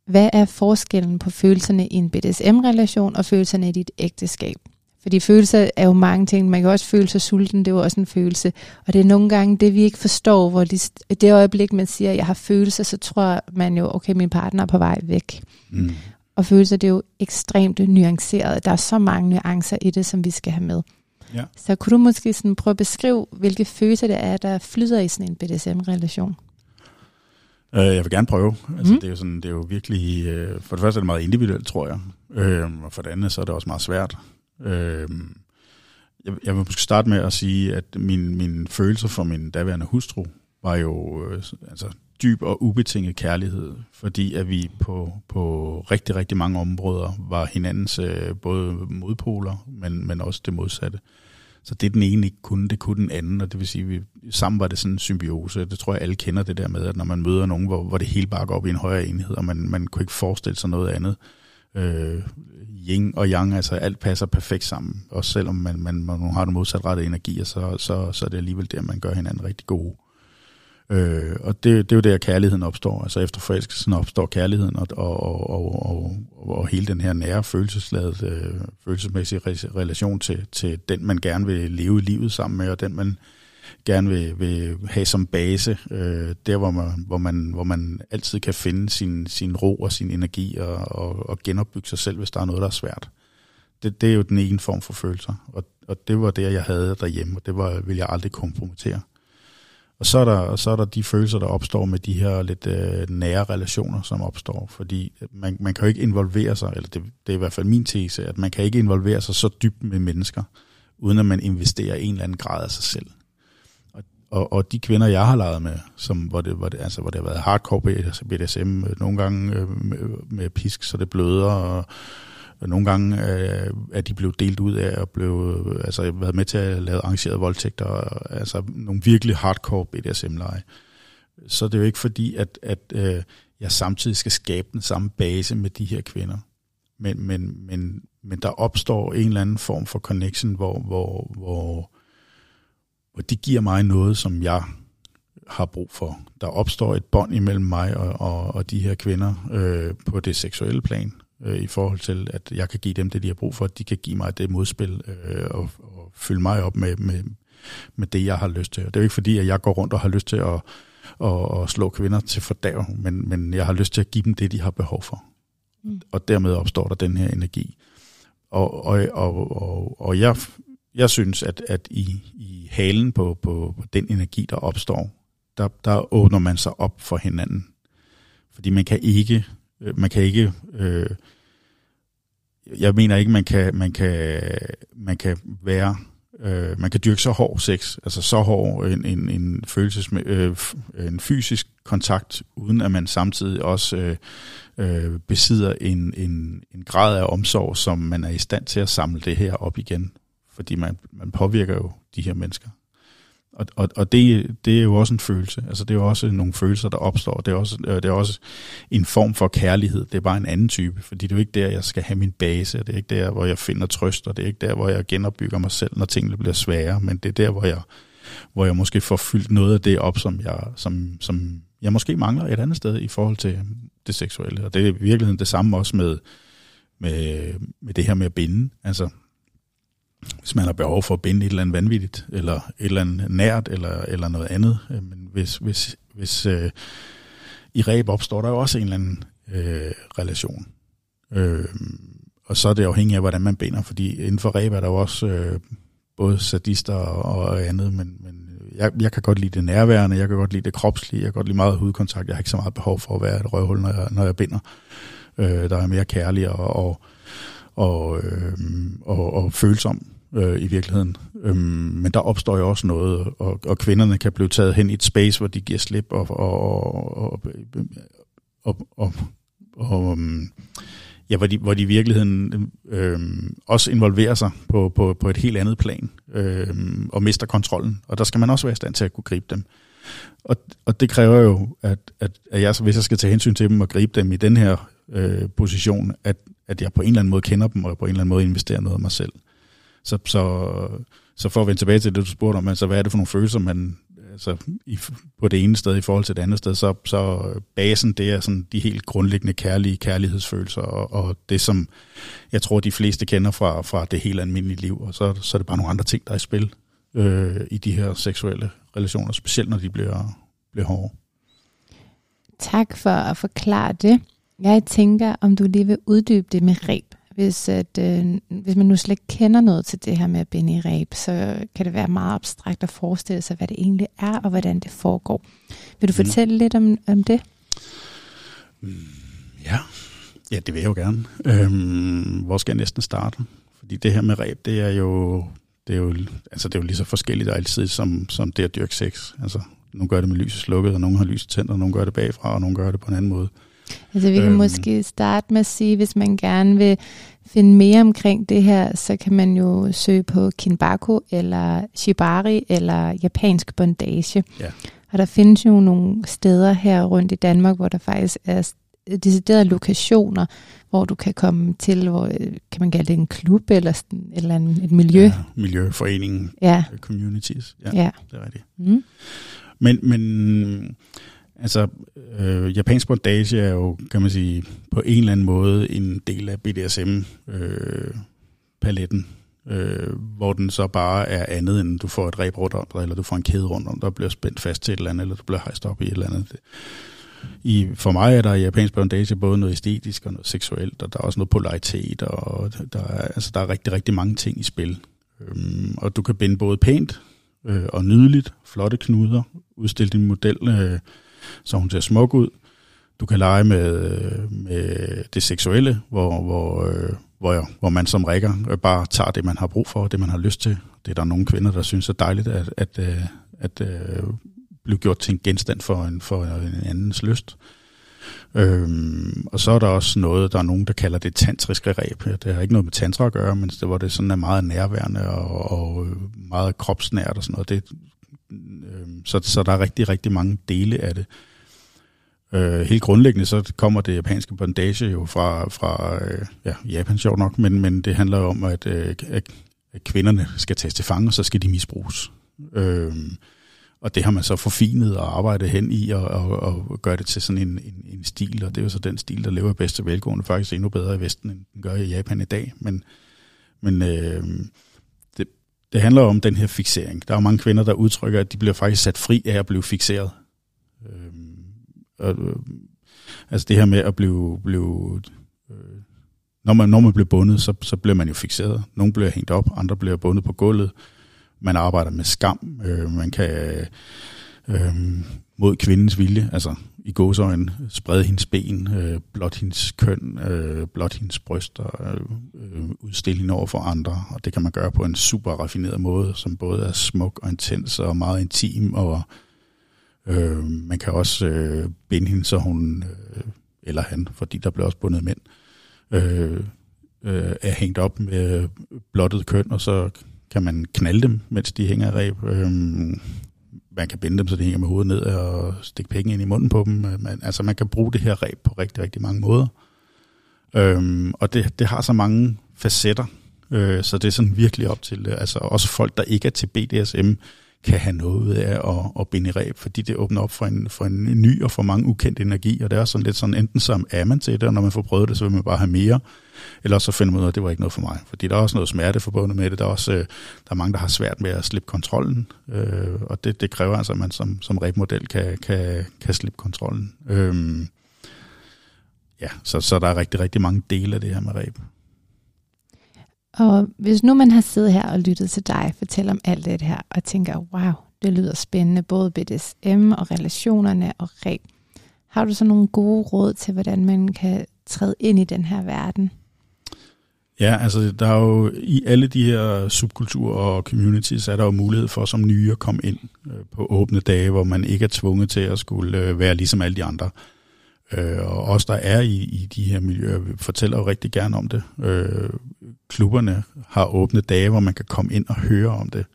Hvad er forskellen på følelserne i en BDSM-relation og følelserne i dit ægteskab? Fordi følelser er jo mange ting. Man kan også føle sig sulten, det er jo også en følelse. Og det er nogle gange det, vi ikke forstår, hvor de, det øjeblik, man siger, at jeg har følelser, så tror man jo, okay, min partner er på vej væk. Mm. Og følelser, det er jo ekstremt nuanceret. Der er så mange nuancer i det, som vi skal have med. Ja. Så kunne du måske sådan prøve at beskrive, hvilke følelser det er, der flyder i sådan en BDSM-relation? Uh, jeg vil gerne prøve. Altså, mm. det, er jo sådan, det er jo virkelig, uh, for det første er det meget individuelt, tror jeg. Uh, og for det andet, så er det også meget svært. Uh, jeg, jeg vil måske starte med at sige, at min, min følelser for min daværende hustru var jo uh, altså, dyb og ubetinget kærlighed, fordi at vi på, på rigtig, rigtig mange områder var hinandens uh, både modpoler, men, men også det modsatte. Så det den ene ikke kunne, det kunne den anden, og det vil sige, at vi, sammen var det sådan en symbiose. Det tror jeg, alle kender det der med, at når man møder nogen, hvor, hvor det hele bare går op i en højere enhed, og man, man kunne ikke forestille sig noget andet. Øh, yin og yang, altså alt passer perfekt sammen. Også selvom man, man, man har den modsatrettede energi, så, så, så er det alligevel der, man gør hinanden rigtig gode. Øh, og det, det er jo der, kærligheden opstår. Altså efter forelskelsen opstår kærligheden, og, og, og, og, og, og hele den her nære følelsesladet, øh, følelsesmæssige relation til, til den, man gerne vil leve livet sammen med, og den, man gerne vil, vil have som base. Øh, der, hvor man, hvor, man, hvor man altid kan finde sin, sin ro og sin energi, og, og, og genopbygge sig selv, hvis der er noget, der er svært. Det, det er jo den ene form for følelser, og, og det var det, jeg havde derhjemme, og det var, vil jeg aldrig kompromittere. Og så er, der, så er der de følelser, der opstår med de her lidt øh, nære relationer, som opstår. Fordi øh, man, man kan jo ikke involvere sig, eller det, det er i hvert fald min tese, at man kan ikke involvere sig så dybt med mennesker, uden at man investerer en eller anden grad af sig selv. Og, og, og de kvinder, jeg har leget med, som, hvor, det, hvor, det, altså, hvor det har været hardcore BDSM, øh, nogle gange øh, med, med pisk, så det bløder, og og nogle gange øh, er de blevet delt ud af og blev, øh, altså været med til at lave arrangerede voldtægter, og, altså nogle virkelig hardcore BDSM-leje. Så det er jo ikke fordi, at, at øh, jeg samtidig skal skabe den samme base med de her kvinder. Men, men, men, men der opstår en eller anden form for connection, hvor, hvor, hvor, hvor de giver mig noget, som jeg har brug for. Der opstår et bånd imellem mig og, og, og de her kvinder øh, på det seksuelle plan, øh, i forhold til, at jeg kan give dem det, de har brug for, at de kan give mig det modspil øh, og, og fylde mig op med, med, med det, jeg har lyst til. Og det er jo ikke fordi, at jeg går rundt og har lyst til at, at, at slå kvinder til fordav, men, men jeg har lyst til at give dem det, de har behov for. Mm. Og dermed opstår der den her energi. Og, og, og, og, og jeg, jeg synes, at, at i, i halen på, på, på den energi, der opstår, der, der åbner man sig op for hinanden. Fordi man kan ikke, Øh, man kan ikke øh, jeg mener ikke, man kan, man kan, man kan være øh, man kan dyrke så hård sex, altså så hård en, en, en, følelses, øh, en fysisk kontakt, uden at man samtidig også øh, øh, besidder en, en, en grad af omsorg, som man er i stand til at samle det her op igen. Fordi man, man påvirker jo de her mennesker. Og, og, og det, det er jo også en følelse. Altså det er jo også nogle følelser, der opstår. Det er, også, øh, det er også en form for kærlighed. Det er bare en anden type, fordi det er jo ikke der, jeg skal have min base. Det er ikke der, hvor jeg finder trøst, og det er ikke der, hvor jeg genopbygger mig selv, når tingene bliver svære. Men det er der, hvor jeg, hvor jeg måske får fyldt noget af det op, som jeg, som, som jeg måske mangler et andet sted i forhold til det seksuelle. Og det er i virkeligheden det samme også med, med, med det her med at binde. Altså, hvis man har behov for at binde et eller andet vanvittigt, eller et eller andet nært, eller, eller noget andet. Øh, men hvis, hvis, hvis øh, i ræb opstår der jo også en eller anden øh, relation. Øh, og så er det afhængigt af, hvordan man binder, fordi inden for ræb er der jo også øh, både sadister og, og andet, men, men jeg, jeg kan godt lide det nærværende, jeg kan godt lide det kropslige, jeg kan godt lide meget hudkontakt, jeg har ikke så meget behov for at være et røvhul, når jeg, når jeg binder. Øh, der er mere kærlig og, og, og, øh, og, og følsom øh, i virkeligheden. Øhm, men der opstår jo også noget, og, og kvinderne kan blive taget hen i et space, hvor de giver slip og, og, og, og, og, og øhm, ja, hvor, de, hvor de i virkeligheden øh, også involverer sig på, på, på et helt andet plan øh, og mister kontrollen. Og der skal man også være i stand til at kunne gribe dem. Og, og det kræver jo, at, at, at jeg, hvis jeg skal tage hensyn til dem og gribe dem i den her øh, position, at, at jeg på en eller anden måde kender dem, og på en eller anden måde investerer noget af mig selv. Så, så, så for at vende tilbage til det, du spurgte om, altså, hvad er det for nogle følelser, man altså, i, på det ene sted i forhold til det andet sted, så, så basen, det er sådan de helt grundlæggende kærlige kærlighedsfølelser, og, og det som jeg tror, de fleste kender fra, fra det helt almindelige liv, og så, så er det bare nogle andre ting, der er i spil øh, i de her seksuelle relationer, specielt når de bliver, bliver hårde. Tak for at forklare det. Jeg tænker, om du lige vil uddybe det med reb hvis, at, øh, hvis man nu slet ikke kender noget til det her med at binde i ræb, så kan det være meget abstrakt at forestille sig, hvad det egentlig er, og hvordan det foregår. Vil du mm. fortælle lidt om, om det? Mm, ja. ja, det vil jeg jo gerne. Øhm, hvor skal jeg næsten starte? Fordi det her med ræb, det er jo, det er jo, altså det er jo lige så forskelligt altid, som, som det at dyrke sex. Altså, nogle gør det med lyset slukket, og nogle har lyset tændt, og nogle gør det bagfra, og nogle gør det på en anden måde. Altså vi kan øhm. måske starte med at sige, hvis man gerne vil finde mere omkring det her, så kan man jo søge på kinbaku eller shibari eller japansk bondage. Ja. Og der findes jo nogle steder her rundt i Danmark, hvor der faktisk er deciderede lokationer, hvor du kan komme til, hvor kan man kalde det en klub eller, sådan, eller en, et miljø. Ja, miljøforeningen, ja. communities. Ja, ja, det er rigtigt. Mm. Men, men Altså, øh, japansk bondage er jo, kan man sige, på en eller anden måde en del af BDSM-paletten, øh, øh, hvor den så bare er andet, end du får et reb rundt om dig, eller du får en kæde rundt om dig, og bliver spændt fast til et eller andet, eller du bliver hejst op i et eller andet. I, for mig er der i japansk bondage både noget æstetisk og noget seksuelt, og der er også noget polaritet, og der er, altså, der er rigtig, rigtig mange ting i spil. Øhm, og du kan binde både pænt øh, og nydeligt, flotte knuder, udstille din model øh, så hun ser smuk ud. Du kan lege med, med det seksuelle, hvor, hvor, øh, hvor, hvor man som rækker øh, bare tager det, man har brug for, det man har lyst til. Det er der nogle kvinder, der synes er dejligt at, at, øh, at, at blive gjort til en genstand for en, for en andens lyst. Øhm, og så er der også noget, der er nogen, der kalder det tantriske ræb. Det har ikke noget med tantra at gøre, men det, hvor det sådan er meget nærværende og, og øh, meget kropsnært og sådan noget. Det, øh, så, så der er rigtig, rigtig mange dele af det. Øh, helt grundlæggende så kommer det japanske bondage jo fra, fra øh, ja, Japan sjovt nok, men, men det handler om, at, øh, at, at kvinderne skal tages til fange, og så skal de misbruges. Øh, og det har man så forfinet og arbejdet hen i og, og, og gør det til sådan en, en, en stil, og det er jo så den stil, der lever bedst til velgående, faktisk endnu bedre i Vesten, end den gør i Japan i dag. Men, men øh, det, handler om den her fixering. Der er mange kvinder, der udtrykker, at de bliver faktisk sat fri af at blive fixeret. Øh, og, øh, altså det her med at blive, blive øh, når, man, når man bliver bundet, så, så bliver man jo fixeret. Nogle bliver hængt op, andre bliver bundet på gulvet. Man arbejder med skam. Øh, man kan øh, mod kvindens vilje, altså i gåsøjne, sprede hendes ben, øh, blot hendes køn, øh, blot hendes bryster, øh, øh udstilling over for andre, og det kan man gøre på en super raffineret måde, som både er smuk og intens og meget intim, og øh, man kan også øh, binde hende, så hun, øh, eller han, fordi der bliver også bundet mænd, øh, øh, er hængt op med blottet køn, og så kan man knalde dem, mens de hænger af ræb. Øh, man kan binde dem, så de hænger med hovedet ned og stikke penge ind i munden på dem. Øh, man, altså man kan bruge det her ræb på rigtig, rigtig mange måder. Øhm, og det, det har så mange facetter, øh, så det er sådan virkelig op til, altså også folk, der ikke er til BDSM, kan have noget af at, at binde ræb, fordi det åbner op for en, for en ny og for mange ukendt energi, og det er sådan lidt sådan, enten så er man til det, og når man får prøvet det, så vil man bare have mere, eller så finder man ud af, at det var ikke noget for mig. Fordi der er også noget smerte forbundet med det. Der er også øh, der er mange, der har svært med at slippe kontrollen. Øh, og det, det kræver altså, at man som, som rebmodel kan, kan, kan slippe kontrollen. Øh, ja, så, så der er rigtig, rigtig mange dele af det her med reb. Og hvis nu man har siddet her og lyttet til dig fortælle om alt det her, og tænker, wow, det lyder spændende, både BDSM og relationerne og reb. Har du så nogle gode råd til, hvordan man kan træde ind i den her verden? Ja, altså der er jo i alle de her subkulturer og communities, er der jo mulighed for som nye at komme ind øh, på åbne dage, hvor man ikke er tvunget til at skulle øh, være ligesom alle de andre. Øh, og os, der er i, i de her miljøer, fortæller jo rigtig gerne om det. Øh, Klubberne har åbne dage, hvor man kan komme ind og høre om det.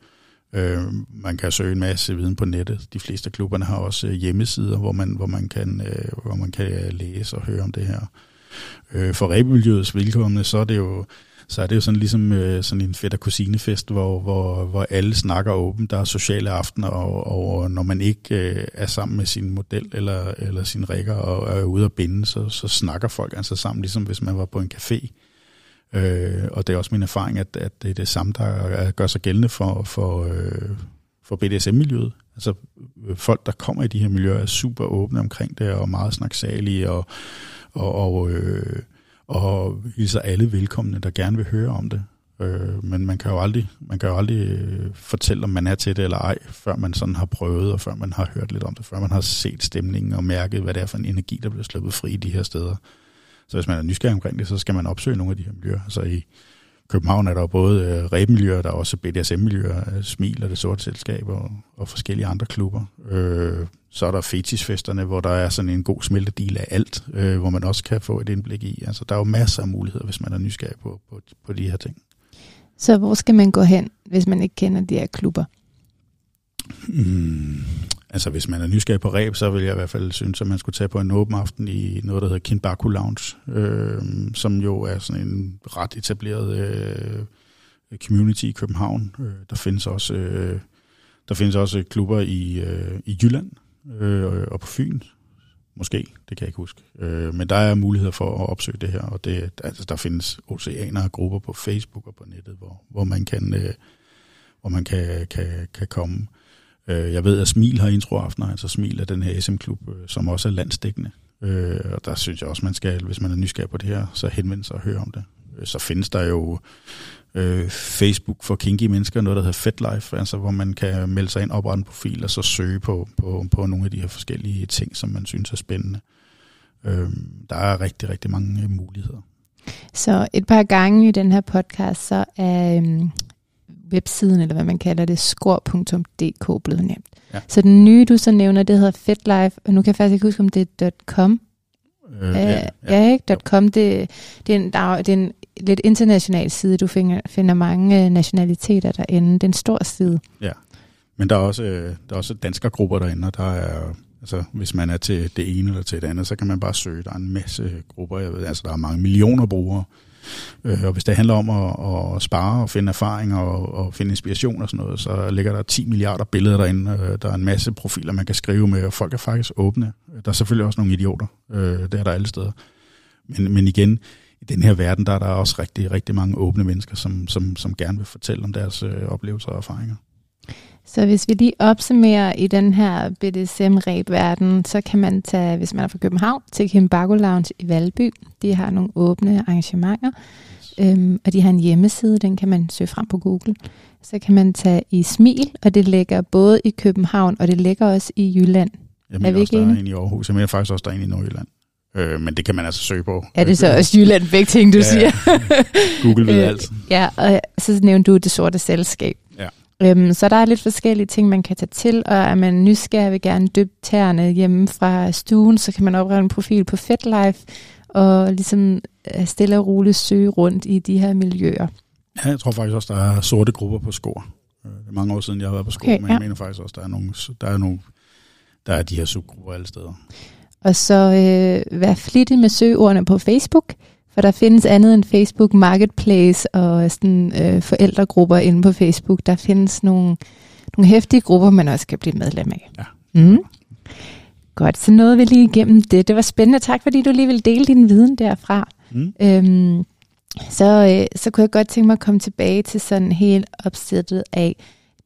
Øh, man kan søge en masse viden på nettet. De fleste af klubberne har også øh, hjemmesider, hvor man, hvor man, kan, øh, hvor man kan læse og høre om det her. Øh, for rebemiljøets vilkommende, så er det jo så er det jo sådan ligesom øh, sådan en fætter kusinefest, hvor, hvor, hvor alle snakker åbent. Der er sociale aftener, og, og når man ikke øh, er sammen med sin model eller, eller sin rækker og er ude at binde, så, så snakker folk altså sammen, ligesom hvis man var på en café. Øh, og det er også min erfaring, at, at det er det samme, der gør sig gældende for, for, øh, for BDSM-miljøet. Altså øh, folk, der kommer i de her miljøer, er super åbne omkring det, og meget snaksalige, og og, og, øh, og hilser alle velkomne, der gerne vil høre om det. Øh, men man kan jo aldrig, man kan jo aldrig øh, fortælle, om man er til det eller ej, før man sådan har prøvet, og før man har hørt lidt om det, før man har set stemningen og mærket, hvad det er for en energi, der bliver sluppet fri i de her steder. Så hvis man er nysgerrig omkring det, så skal man opsøge nogle af de her miljøer. Altså i København er der både øh, rebmiljøer, der er også BDSM-miljøer, øh, Smil og det sorte selskab og, og forskellige andre klubber. Øh, så er der fetisfesterne, hvor der er sådan en god smeltedil af alt, øh, hvor man også kan få et indblik i. Altså, der er jo masser af muligheder, hvis man er nysgerrig på, på, på de her ting. Så hvor skal man gå hen, hvis man ikke kender de her klubber? Mm, altså, hvis man er nysgerrig på ræb, så vil jeg i hvert fald synes, at man skulle tage på en åben aften i noget, der hedder Kinbaku Lounge, øh, som jo er sådan en ret etableret øh, community i København. Øh, der findes også... Øh, der findes også klubber i, øh, i Jylland, øh, og på Fyn. Måske, det kan jeg ikke huske. Øh, men der er muligheder for at opsøge det her, og det, altså, der findes oceaner og grupper på Facebook og på nettet, hvor, hvor man kan, øh, hvor man kan, kan, kan komme. Øh, jeg ved, at Smil har introaftener, altså Smil er den her SM-klub, øh, som også er landsdækkende. Øh, og der synes jeg også, man skal, hvis man er nysgerrig på det her, så henvende sig og høre om det. Øh, så findes der jo øh, Facebook for kinky mennesker, noget der hedder FetLife, altså hvor man kan melde sig ind, oprette en profil og så søge på, på, på nogle af de her forskellige ting, som man synes er spændende. Øh, der er rigtig, rigtig mange muligheder. Så et par gange i den her podcast, så er websiden, eller hvad man kalder det, skor.dk blevet nævnt. Ja. Så den nye, du så nævner, det hedder FetLife, og nu kan jeg faktisk ikke huske, om det er .com. Øh, ja, ja. ja, ikke? .com, det, det, er en, der, det er en lidt international side. Du finder, finder mange øh, nationaliteter derinde. Det er en stor side. Ja, men der er også, øh, der er også danskergrupper derinde, og der er, altså, hvis man er til det ene eller til det andet, så kan man bare søge. Der er en masse grupper. Jeg ved, altså, der er mange millioner brugere. Øh, og hvis det handler om at, at spare og finde erfaring og, og finde inspiration og sådan noget, så ligger der 10 milliarder billeder derinde. Øh, der er en masse profiler, man kan skrive med, og folk er faktisk åbne. Der er selvfølgelig også nogle idioter. Øh, det er der alle steder. Men, men igen, i den her verden, der er der også rigtig, rigtig mange åbne mennesker, som, som, som gerne vil fortælle om deres øh, oplevelser og erfaringer. Så hvis vi lige opsummerer i den her BDSM-ræb-verden, så kan man tage, hvis man er fra København, til Kimbago Lounge i Valby. De har nogle åbne arrangementer. Øhm, og de har en hjemmeside, den kan man søge frem på Google. Så kan man tage i Smil, og det ligger både i København, og det ligger også i Jylland. Jeg mener vi også, der er en i Aarhus. Jeg mener faktisk også, der er en i Nordjylland. Øh, men det kan man altså søge på. Er det så også Jylland, begge ting, du Ja, siger? Google ved Øh, alt. Ja, og så nævnte du det sorte selskab. Øhm, så der er lidt forskellige ting, man kan tage til, og er man nysgerrig vil gerne dyppe tæerne hjemme fra stuen, så kan man oprette en profil på FetLife, og ligesom øh, stille og roligt søge rundt i de her miljøer. Ja, jeg tror faktisk også, der er sorte grupper på skor. Øh, Det er mange år siden, jeg har været på skor, Okay, men jeg ja. mener faktisk også, der er nogle, der er nogle, der er de her subgrupper alle steder. Og så øh, vær flittig med søgeordene på Facebook, for der findes andet end Facebook Marketplace og sådan, øh, forældregrupper inde på Facebook. Der findes nogle, nogle hæftige grupper, man også kan blive medlem af. Ja. Mm. Godt, så nåede vi lige igennem det. Det var spændende. Tak, fordi du lige ville dele din viden derfra. Mm. Øhm, så, øh, så kunne jeg godt tænke mig at komme tilbage til sådan helt opsættet af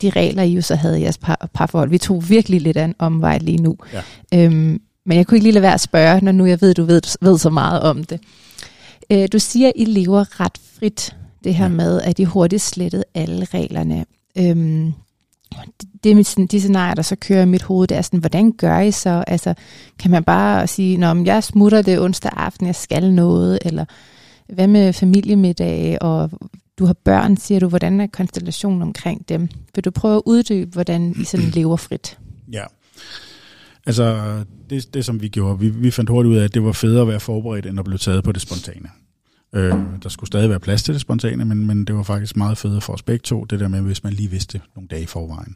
de regler, I jo så havde i jeres par, parforhold. Vi tog virkelig lidt af en omvej lige nu. Ja. Øhm, men jeg kunne ikke lige lade være at spørge, når nu jeg ved, du ved, ved så meget om det. Øh, du siger, at I lever ret frit, det her Ja. med, at I hurtigt slettede alle reglerne. Øhm, det, det er mit, sådan, de scenarier, der så kører i mit hoved, det er sådan, hvordan gør I så? Altså, kan man bare sige, Nå, men jeg smutter det onsdag aften, jeg skal noget, eller hvad med familiemiddag, og du har børn, siger du, hvordan er konstellationen omkring dem? Vil du prøve at uddybe, hvordan I sådan lever frit? Ja. Altså, det, det som vi gjorde, vi, vi fandt hurtigt ud af, at det var federe at være forberedt, end at blive taget på det spontane. Øh, der skulle stadig være plads til det spontane, men, men det var faktisk meget fedt for os begge to, det der med, hvis man lige vidste nogle dage i forvejen.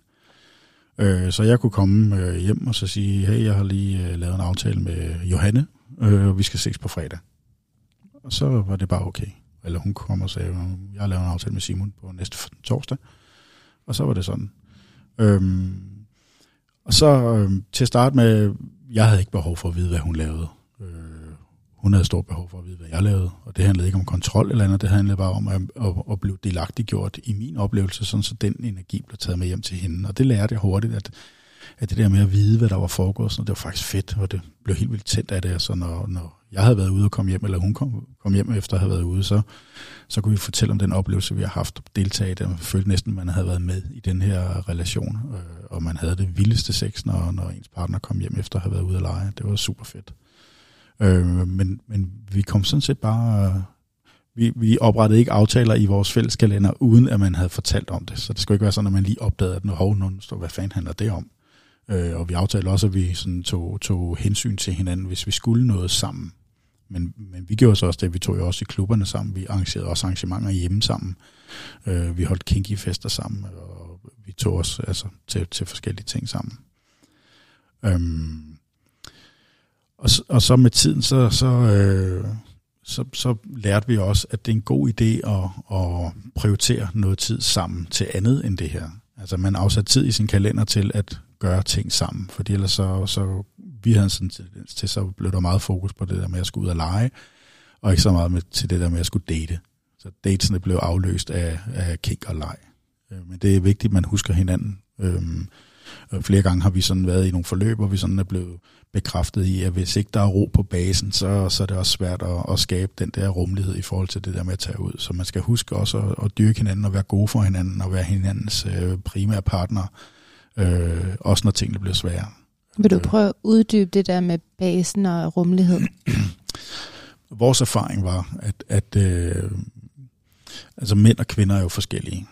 Øh, så jeg kunne komme øh, hjem og så sige, hey, jeg har lige øh, lavet en aftale med Johanne, øh, og vi skal ses på fredag. Og så var det bare okay. Eller hun kom og sagde, jeg har lavet en aftale med Simon på næste torsdag. Og så var det sådan. Øhm, og så øh, til at starte med, jeg havde ikke behov for at vide, hvad hun lavede. Øh, hun havde stort behov for at vide, hvad jeg lavede. Og det handlede ikke om kontrol eller andet, det handlede bare om at, at, at blive delagtiggjort i min oplevelse, sådan så den energi blev taget med hjem til hende. Og det lærte jeg hurtigt, at, at det der med at vide, hvad der var foregået, sådan, det var faktisk fedt, og det blev helt vildt tændt af det. Så når, når jeg havde været ude og kom hjem, eller hun kom, kom hjem efter at have været ude, så, så kunne vi fortælle om den oplevelse, vi har haft, og deltage i det. Man følte næsten, at man havde været med i den her relation, øh, og man havde det vildeste sex, når, når ens partner kom hjem efter at have været ude at lege. Det var super fedt. Øh, men, men vi kom sådan set bare... Øh, vi, vi oprettede ikke aftaler i vores fælles kalender, uden at man havde fortalt om det. Så det skulle ikke være sådan, at man lige opdagede, at nu hov, nogen står, hvad fanden handler det om? Øh, og vi aftalte også, at vi sådan tog, tog hensyn til hinanden, hvis vi skulle noget sammen. Men, men vi gjorde så også det, vi tog jo også i klubberne sammen. Vi arrangerede også arrangementer hjemme sammen. Øh, vi holdt kinky fester sammen, og vi tog os altså, til, til forskellige ting sammen. Øhm, og, så- og så med tiden, så, så, øh, så, så lærte vi også, at det er en god idé at, at prioritere noget tid sammen til andet end det her. Altså man afsat tid i sin kalender til at gøre ting sammen, fordi ellers så, så vi havde sådan en tendens til, så blev der meget fokus på det der med at skulle ud og lege, og ikke så meget med, til det der med at skulle date. Så datesene blev afløst af, af kink og leg. Øh, men det er vigtigt, at man husker hinanden. Øhm, flere gange har vi sådan været i nogle forløb, hvor vi sådan er blevet bekræftet i, at hvis ikke der er ro på basen, så, så er det også svært at, at skabe den der rummelighed i forhold til det der med at tage ud. Så man skal huske også at, at dyrke hinanden og være gode for hinanden og være hinandens øh, primære partner, øh, også når tingene bliver svære. Vil du Øh, prøve at uddybe det der med basen og rummelighed? Vores erfaring var, at, at øh, altså mænd og kvinder er jo forskellige.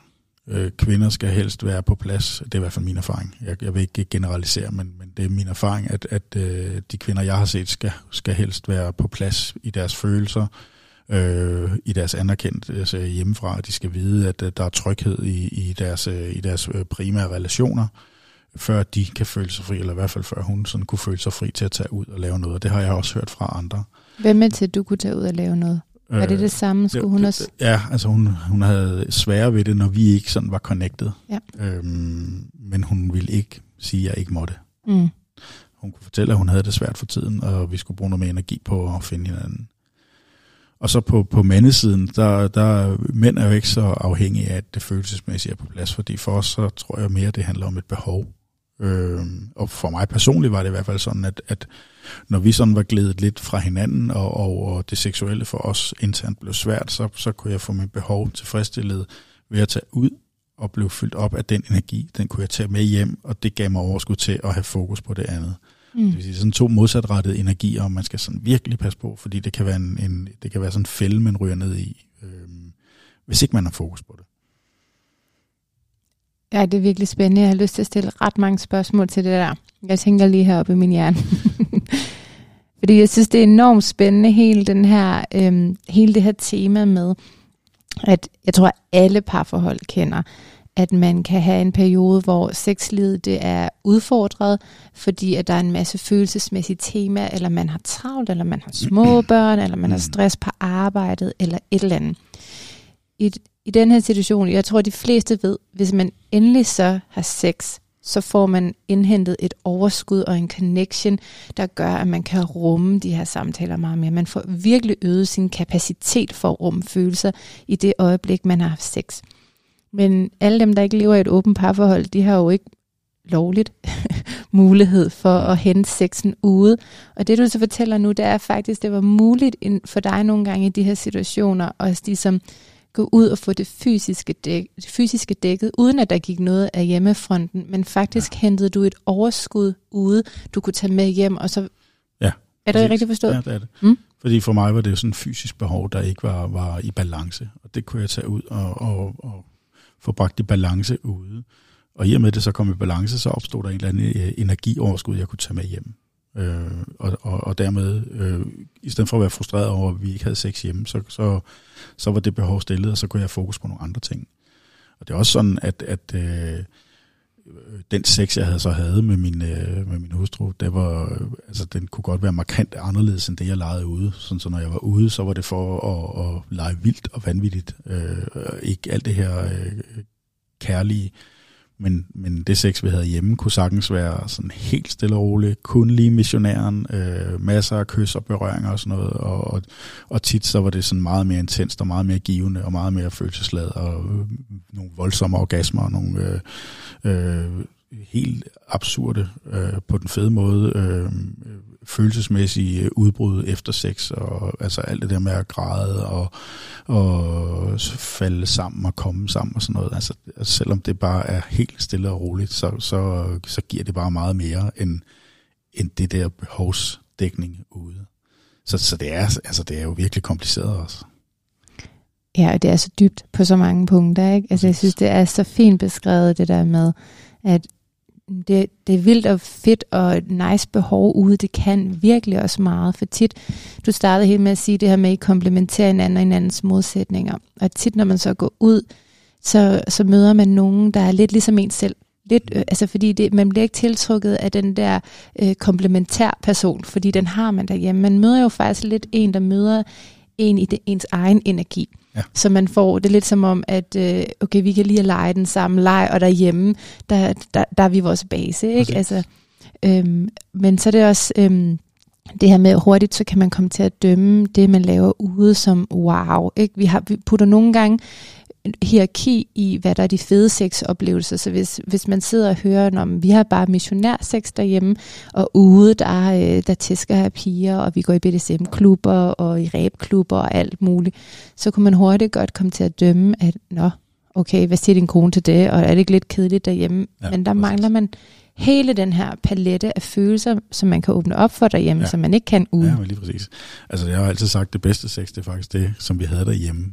Øh, kvinder skal helst være på plads. Det er i hvert fald min erfaring. Jeg, jeg vil ikke generalisere, men, men det er min erfaring, at, at øh, de kvinder, jeg har set, skal, skal helst være på plads i deres følelser, øh, i deres anerkendelse altså hjemmefra. De skal vide, at at der er tryghed i, i deres, øh, i deres øh, primære relationer, før de kan føle sig fri, eller i hvert fald før hun sådan kunne føle sig fri til at tage ud og lave noget. Og det har jeg også hørt fra andre. Hvem er til, at du kunne tage ud og lave noget? Er det det samme? Skulle hun også? Ja, altså hun, hun havde svære ved det, når vi ikke sådan var connected. Ja. Øhm, men hun ville ikke sige, at jeg ikke måtte. Mm. Hun kunne fortælle, at hun havde det svært for tiden, og vi skulle bruge noget mere energi på at finde hinanden. Og så på, på mandesiden, der, der mænd er jo ikke så afhængige af, at det følelsesmæssigt er på plads, fordi for os, så tror jeg mere, det handler om et behov. Øh, og for mig personligt var det i hvert fald sådan, at, at når vi sådan var glædet lidt fra hinanden, og, og, og det seksuelle for os internt blev svært, så, så kunne jeg få mit behov tilfredsstillet ved at tage ud og blive fyldt op af den energi. Den kunne jeg tage med hjem, og det gav mig overskud til at have fokus på det andet. Mm. Det vil sige sådan to modsatrettede energier, og man skal sådan virkelig passe på, fordi det kan være, en, en, det kan være sådan en fælde, man ryger ned i, øh, hvis ikke man har fokus på det. Ja, det er virkelig spændende. Jeg har lyst til at stille ret mange spørgsmål til det der. Jeg tænker lige heroppe i min hjerne. Fordi jeg synes, det er enormt spændende, hele, den her, øhm, hele det her tema med, at jeg tror, at alle parforhold kender, at man kan have en periode, hvor sexlivet det er udfordret, fordi at der er en masse følelsesmæssige tema, eller man har travlt, eller man har små børn, eller man har stress på arbejdet, eller et eller andet. I, I den her situation, jeg tror, at de fleste ved, hvis man endelig så har sex, så får man indhentet et overskud og en connection, der gør, at man kan rumme de her samtaler meget mere. Man får virkelig øget sin kapacitet for at rumme følelser i det øjeblik, man har haft sex. Men alle dem, der ikke lever i et åbent parforhold, de har jo ikke lovligt mulighed for at hente sexen ude. Og det du så fortæller nu, det er faktisk, det var muligt for dig nogle gange i de her situationer, at ligesom gå ud og få det fysiske, dæk, det fysiske dækket, uden at der gik noget af hjemmefronten, men faktisk ja. hentede du et overskud ude, du kunne tage med hjem, og så... Ja. Er det rigtigt forstået? Ja, det er det. Mm? Fordi for mig var det sådan en fysisk behov, der ikke var, var i balance, og det kunne jeg tage ud og, og, og få bragt i balance ude. Og i og med det så kom i balance, så opstod der en eller anden øh, energioverskud, jeg kunne tage med hjem. Øh, og, og, og dermed, øh, i stedet for at være frustreret over, at vi ikke havde sex hjemme, så, så, så var det behov stillet, og så kunne jeg have fokus på nogle andre ting. Og det er også sådan, at, at øh, den sex, jeg havde så havde med min, øh, med min hustru, det var, øh, altså, den kunne godt være markant anderledes end det, jeg legede ude. Sådan, så når jeg var ude, så var det for at, at lege vildt og vanvittigt. Øh, ikke alt det her øh, kærlige. Men, men det sex, vi havde hjemme, kunne sagtens være sådan helt stille og roligt. Kun lige missionæren, øh, masser af kys og berøringer og sådan noget. Og, og, og tit så var det sådan meget mere intenst og meget mere givende og meget mere følelsesladet og øh, nogle voldsomme orgasmer og nogle øh, øh, helt absurde øh, på den fede måde øh, følelsesmæssige udbrud efter sex, og altså alt det der med at græde og, og falde sammen og komme sammen og sådan noget. Altså, altså selvom det bare er helt stille og roligt, så, så, så giver det bare meget mere end, end det der behovsdækning ude. Så, så det, er, altså, det er jo virkelig kompliceret også. Ja, og det er så dybt på så mange punkter. Ikke? Altså, jeg synes, det er så fint beskrevet, det der med, at det, det er vildt og fedt og nice behov ude. Det kan virkelig også meget. For tit, du startede helt med at sige det her med, at I komplementerer hinanden og hinandens modsætninger. Og tit, når man så går ud, så, så møder man nogen, der er lidt ligesom en selv. Lidt, øh, altså fordi det, man bliver ikke tiltrukket af den der øh, komplementær person, fordi den har man derhjemme. Man møder jo faktisk lidt en, der møder en i det, ens egen energi. Ja. Så man får det lidt som om, at øh, okay, vi kan lige at lege den samme leg, og derhjemme, der, der, der er vi vores base. Ikke? Altså, øhm, men så er det også øhm, det her med hurtigt, så kan man komme til at dømme det, man laver ude som wow. Ikke? Vi, har, vi putter nogle gange hierarki i, hvad der er de fede sexoplevelser. Så hvis, hvis man sidder og hører, om vi har bare missionær sex derhjemme, og ude, der, øh, der tæsker her piger, og vi går i BDSM-klubber og i ræbklubber og alt muligt, så kunne man hurtigt godt komme til at dømme, at nå, okay, hvad siger din kone til det, og er det ikke lidt kedeligt derhjemme? Ja, Men der mangler man hele den her palette af følelser, som man kan åbne op for derhjemme, ja. som man ikke kan ude. Ja, lige præcis. Altså, jeg har altid sagt, at det bedste sex, det er faktisk det, som vi havde derhjemme.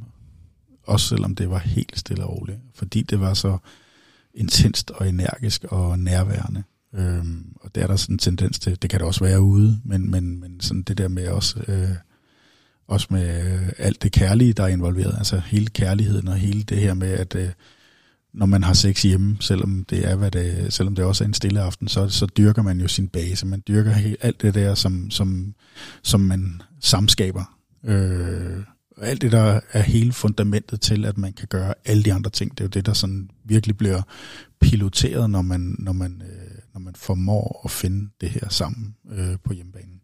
Også selvom det var helt stille og roligt. Fordi det var så intenst og energisk og nærværende. Øhm, og der er der sådan en tendens til, det kan det også være ude, men, men, men sådan det der med også, øh, også med øh, alt det kærlige, der er involveret, altså hele kærligheden og hele det her med, at øh, når man har sex hjemme, selvom det er, hvad det, selvom det også er en stille aften, så, så dyrker man jo sin base. Man dyrker helt, alt det der, som, som, som man samskaber. Øh, og alt det, der er hele fundamentet til, at man kan gøre alle de andre ting, det er jo det, der sådan virkelig bliver piloteret, når man, når man, øh, når man formår at finde det her sammen øh, på hjemmebanen.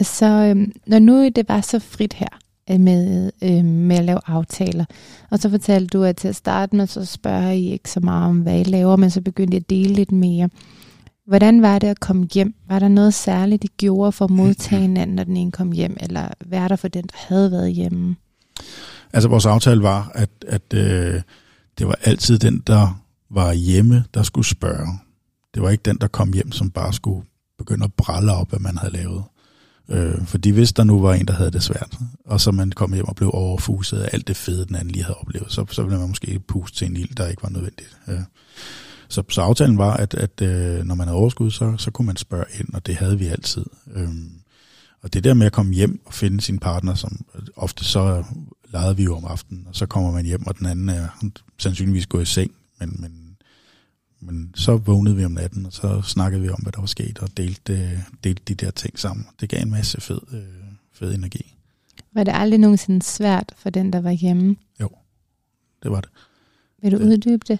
Så øh, når nu det var så frit her, øh, med, øh, med at lave aftaler. Og så fortalte du, at til at starte med, så spørger I ikke så meget om, hvad I laver, men så begyndte I at dele lidt mere. Hvordan var det at komme hjem? Var der noget særligt, I gjorde for at modtage hinanden, når den ene kom hjem, eller hvad der for den, der havde været hjemme? Altså vores aftale var, at, at øh, det var altid den, der var hjemme, der skulle spørge. Det var ikke den, der kom hjem, som bare skulle begynde at bralle op, hvad man havde lavet. Øh, fordi hvis der nu var en, der havde det svært, og så man kom hjem og blev overfuset af alt det fede, den anden lige havde oplevet, så, så ville man måske puste til en ild, der ikke var nødvendigt. Øh. Så, så aftalen var, at, at øh, når man havde overskud, så, så kunne man spørge ind, og det havde vi altid. Øh, og det der med at komme hjem og finde sin partner, som ofte så legede vi jo om aftenen, og så kommer man hjem, og den anden er sandsynligvis gået i seng, men, men men så vågnede vi om natten, og så snakkede vi om, hvad der var sket, og delte, delte de der ting sammen. Det gav en masse fed, øh, fed energi. Var det aldrig nogensinde svært for den, der var hjemme? Jo, det var det. Vil du uddybe det?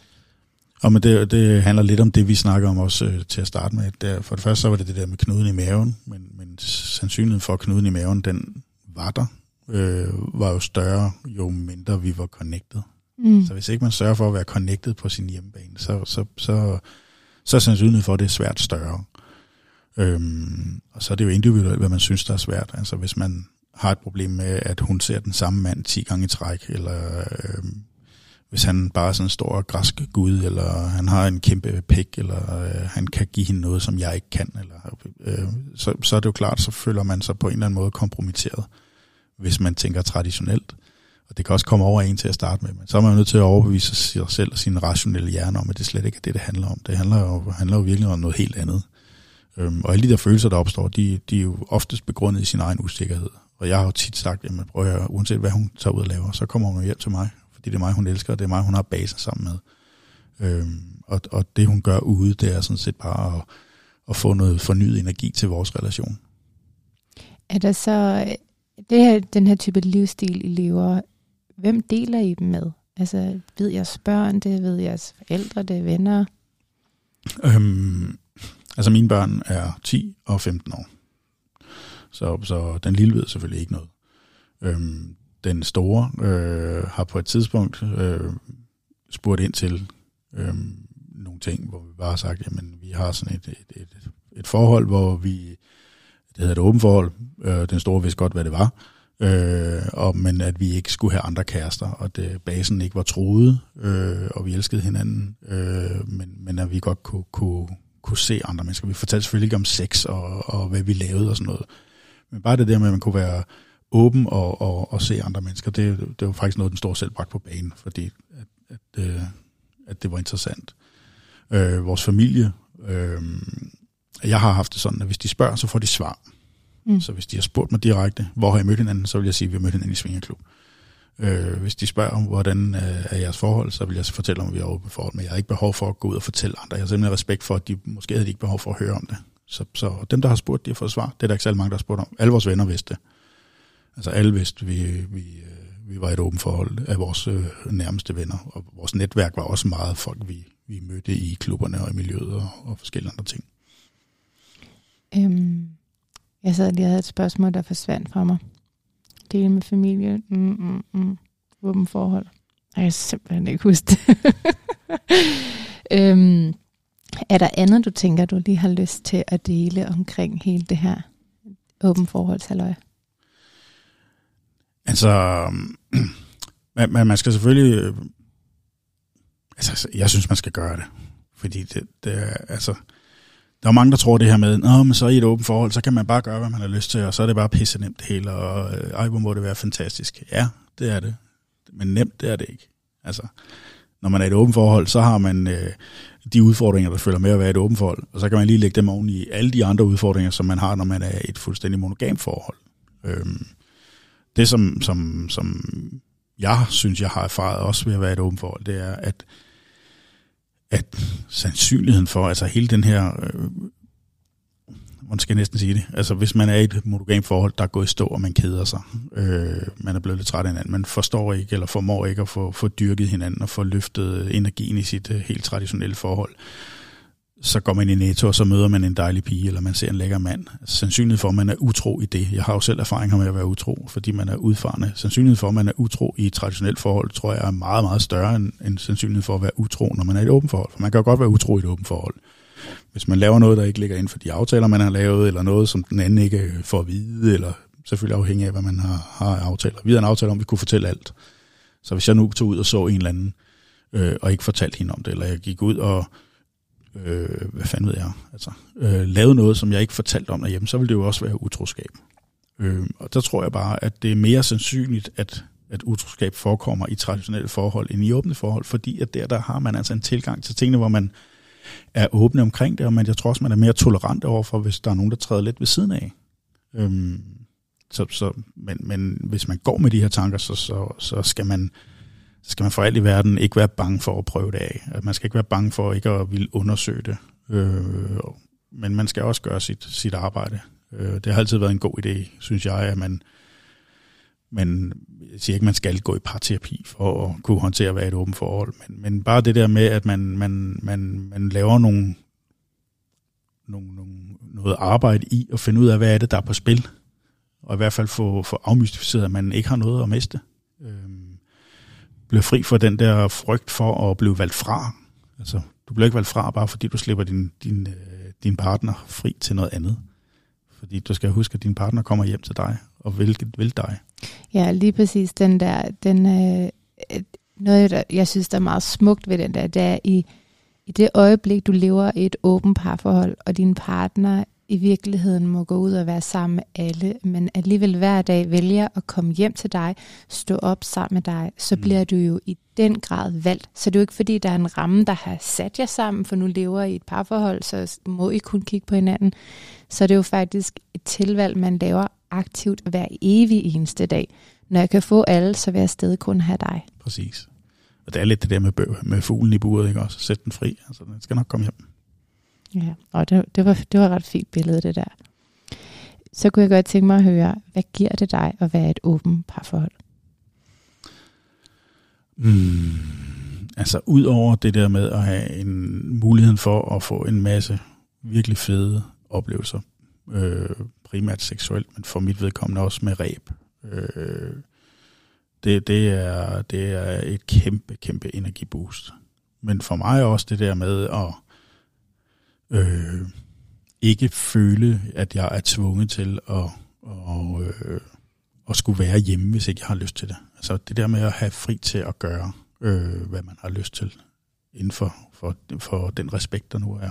Og men det, det handler lidt om det, vi snakker om også øh, til at starte med. Der, for det første så var det det der med knuden i maven, men, men sandsynligheden for, at knuden i maven, den var der, øh, var jo større, jo mindre vi var connected. Mm. Så hvis ikke man sørger for at være connected på sin hjemmebane, så, så, så, så er sandsynligheden for, at det er svært større. Øhm, og så er det jo individuelt, hvad man synes, der er svært. Altså hvis man har et problem med, at hun ser den samme mand 10 gange i træk, eller øhm, hvis han bare er sådan en stor græsk gud, eller han har en kæmpe pæk, eller øh, han kan give hende noget, som jeg ikke kan, eller, øh, så, så er det jo klart, så føler man sig på en eller anden måde kompromitteret, hvis man tænker traditionelt. Og det kan også komme over en til at starte med, men så er man nødt til at overbevise sig selv og sin rationelle hjerne om, at det slet ikke er det, det handler om. Det handler jo, handler jo virkelig om noget helt andet. Øhm, og alle de der følelser, der opstår, de, de er jo oftest begrundet i sin egen usikkerhed. Og jeg har jo tit sagt, jamen prøv at høre, uanset hvad hun tager ud og laver, så kommer hun hjem til mig, fordi det er mig, hun elsker, og det er mig, hun har basen sammen med. Øhm, og, og det, hun gør ude, det er sådan set bare at, at få noget fornyet energi til vores relation. Er der så det her, den her type livsstil, I lever, hvem deler I dem med? Altså, ved jeres børn det, ved jeres forældre det, venner? Øhm, altså, mine børn er 10 og 15 år. Så, så den lille ved selvfølgelig ikke noget. Øhm, den store øh, har på et tidspunkt øh, spurgt ind til øh, nogle ting, hvor vi bare har sagt, jamen vi har sådan et, et, et, et forhold, hvor vi, det hedder et åbent forhold, øh, den store vidste godt, hvad det var, øh, og, men at vi ikke skulle have andre kærester, og at basen ikke var troet, øh, og vi elskede hinanden, øh, men, men at vi godt kunne, kunne, kunne se andre mennesker. Vi fortalte selvfølgelig ikke om sex og, og hvad vi lavede og sådan noget, men bare det der med, at man kunne være åben og, og, og se andre mennesker, det, det var faktisk noget, den store selv bragte på banen, fordi at, at, øh, at det var interessant. Øh, vores familie, øh, jeg har haft det sådan, at hvis de spørger, så får de svar. Mm. Så hvis de har spurgt mig direkte, hvor har jeg mødt hinanden, så vil jeg sige, at vi har mødt hinanden i Svingerklub. Øh, hvis de spørger, hvordan øh, er jeres forhold, så vil jeg så fortælle om, vi har åbent forhold, men jeg har ikke behov for at gå ud og fortælle andre. Jeg har simpelthen respekt for, at de måske havde de ikke behov for at høre om det. Så, så dem, der har spurgt, de har fået svar. Det er der ikke særlig mange, der har spurgt om. Alle vores venner vidste det. Altså alle vidste, vi, vi, øh, vi var et åbent forhold af vores øh, nærmeste venner, og vores netværk var også meget folk, vi, vi mødte i klubberne og i miljøet og, og forskellige andre ting. Øhm, jeg sad lige og havde et spørgsmål, der forsvandt fra mig. Det med familie. Mm, mm, mm. Åben forhold. Jeg kan simpelthen ikke huske det. øhm, er der andet, du tænker, du lige har lyst til at dele omkring hele det her åben forholdshalløj? Altså, man, man skal selvfølgelig... Øh, altså, altså, jeg synes, man skal gøre det. Fordi det, det er, altså, der er mange, der tror det her med, Nå, men så i et åbent forhold, så kan man bare gøre, hvad man har lyst til, og så er det bare pisse nemt det hele, og øh, ej, hvor må det være fantastisk. Ja, det er det. Men nemt, det er det ikke. Altså, når man er i et åbent forhold, så har man øh, de udfordringer, der følger med at være i et åbent forhold, og så kan man lige lægge dem oven i alle de andre udfordringer, som man har, når man er i et fuldstændig monogam forhold. Øhm, det, som, som, som jeg synes, jeg har erfaret også ved at være et åbent forhold, det er, at at sandsynligheden for, altså hele den her, øh, hvordan skal jeg næsten sige det, altså hvis man er i et monogam forhold, der er gået i stå, og man keder sig, øh, man er blevet lidt træt af hinanden, man forstår ikke, eller formår ikke at få, få dyrket hinanden, og få løftet energien i sit øh, helt traditionelle forhold, så går man i Netto, og så møder man en dejlig pige, eller man ser en lækker mand. Sandsynligheden for, at man er utro i det. Jeg har jo selv erfaringer med at være utro, fordi man er udfarende. Sandsynligheden for, at man er utro i et traditionelt forhold, tror jeg er meget, meget større end, end sandsynlighed for at være utro, når man er i et åbent forhold. For man kan jo godt være utro i et åbent forhold. Hvis man laver noget, der ikke ligger inden for de aftaler, man har lavet, eller noget, som den anden ikke får at vide, eller selvfølgelig afhængig af, hvad man har, har aftaler. Vi havde en aftale om, at vi kunne fortælle alt. Så hvis jeg nu tog ud og så en eller anden, øh, og ikke fortalte hende om det, eller jeg gik ud og øh, hvad fanden ved jeg, altså, øh, lavet noget, som jeg ikke fortalte om derhjemme, så ville det jo også være utroskab. Øh, og der tror jeg bare, at det er mere sandsynligt, at, at utroskab forekommer i traditionelle forhold end i åbne forhold, fordi at der, der har man altså en tilgang til tingene, hvor man er åbne omkring det, og man, jeg tror også, man er mere tolerant overfor, hvis der er nogen, der træder lidt ved siden af. Øhm, så, så, men, men hvis man går med de her tanker, så, så, så skal man så skal man for alt i verden ikke være bange for at prøve det af. Man skal ikke være bange for ikke at ville undersøge det. Øh, men man skal også gøre sit, sit arbejde. Øh, det har altid været en god idé, synes jeg, at man, man jeg siger ikke, man skal gå i parterapi for at kunne håndtere at være et åbent forhold, men, men bare det der med, at man, man, man, man laver nogle, nogle, nogle, noget arbejde i at finde ud af, hvad er det, der er på spil, og i hvert fald få, få afmystificeret, at man ikke har noget at miste. Øh, bliver fri for den der frygt for at blive valgt fra. Altså, du bliver ikke valgt fra, bare fordi du slipper din, din, øh, din partner fri til noget andet. Fordi du skal huske, at din partner kommer hjem til dig og vil, vil dig. Ja, lige præcis den der, den, øh, noget, der, jeg synes, der er meget smukt ved den der, det er i, i det øjeblik, du lever i et åbent parforhold, og din partner i virkeligheden må gå ud og være sammen med alle, men alligevel hver dag vælger at komme hjem til dig, stå op sammen med dig, så mm. bliver du jo i den grad valgt. Så det er jo ikke fordi, der er en ramme, der har sat jer sammen, for nu lever I et parforhold, så må I kun kigge på hinanden. Så det er jo faktisk et tilvalg, man laver aktivt hver evig eneste dag. Når jeg kan få alle, så vil jeg stadig kun have dig. Præcis. Og det er lidt det der med, med fuglen i buret, ikke også? Sæt den fri. Altså, den skal nok komme hjem. Ja, og det, det, var, det var et ret fint billede, det der. Så kunne jeg godt tænke mig at høre, hvad giver det dig at være et åbent parforhold? Mm, altså ud over det der med at have en mulighed for at få en masse virkelig fede oplevelser, øh, primært seksuelt, men for mit vedkommende også med ræb. Øh, det, det, er, det er et kæmpe, kæmpe energiboost. Men for mig også det der med at øh, ikke føle, at jeg er tvunget til at, og, øh, at skulle være hjemme, hvis ikke jeg har lyst til det. Altså det der med at have fri til at gøre, øh, hvad man har lyst til, inden for, for, for den respekt, der nu er.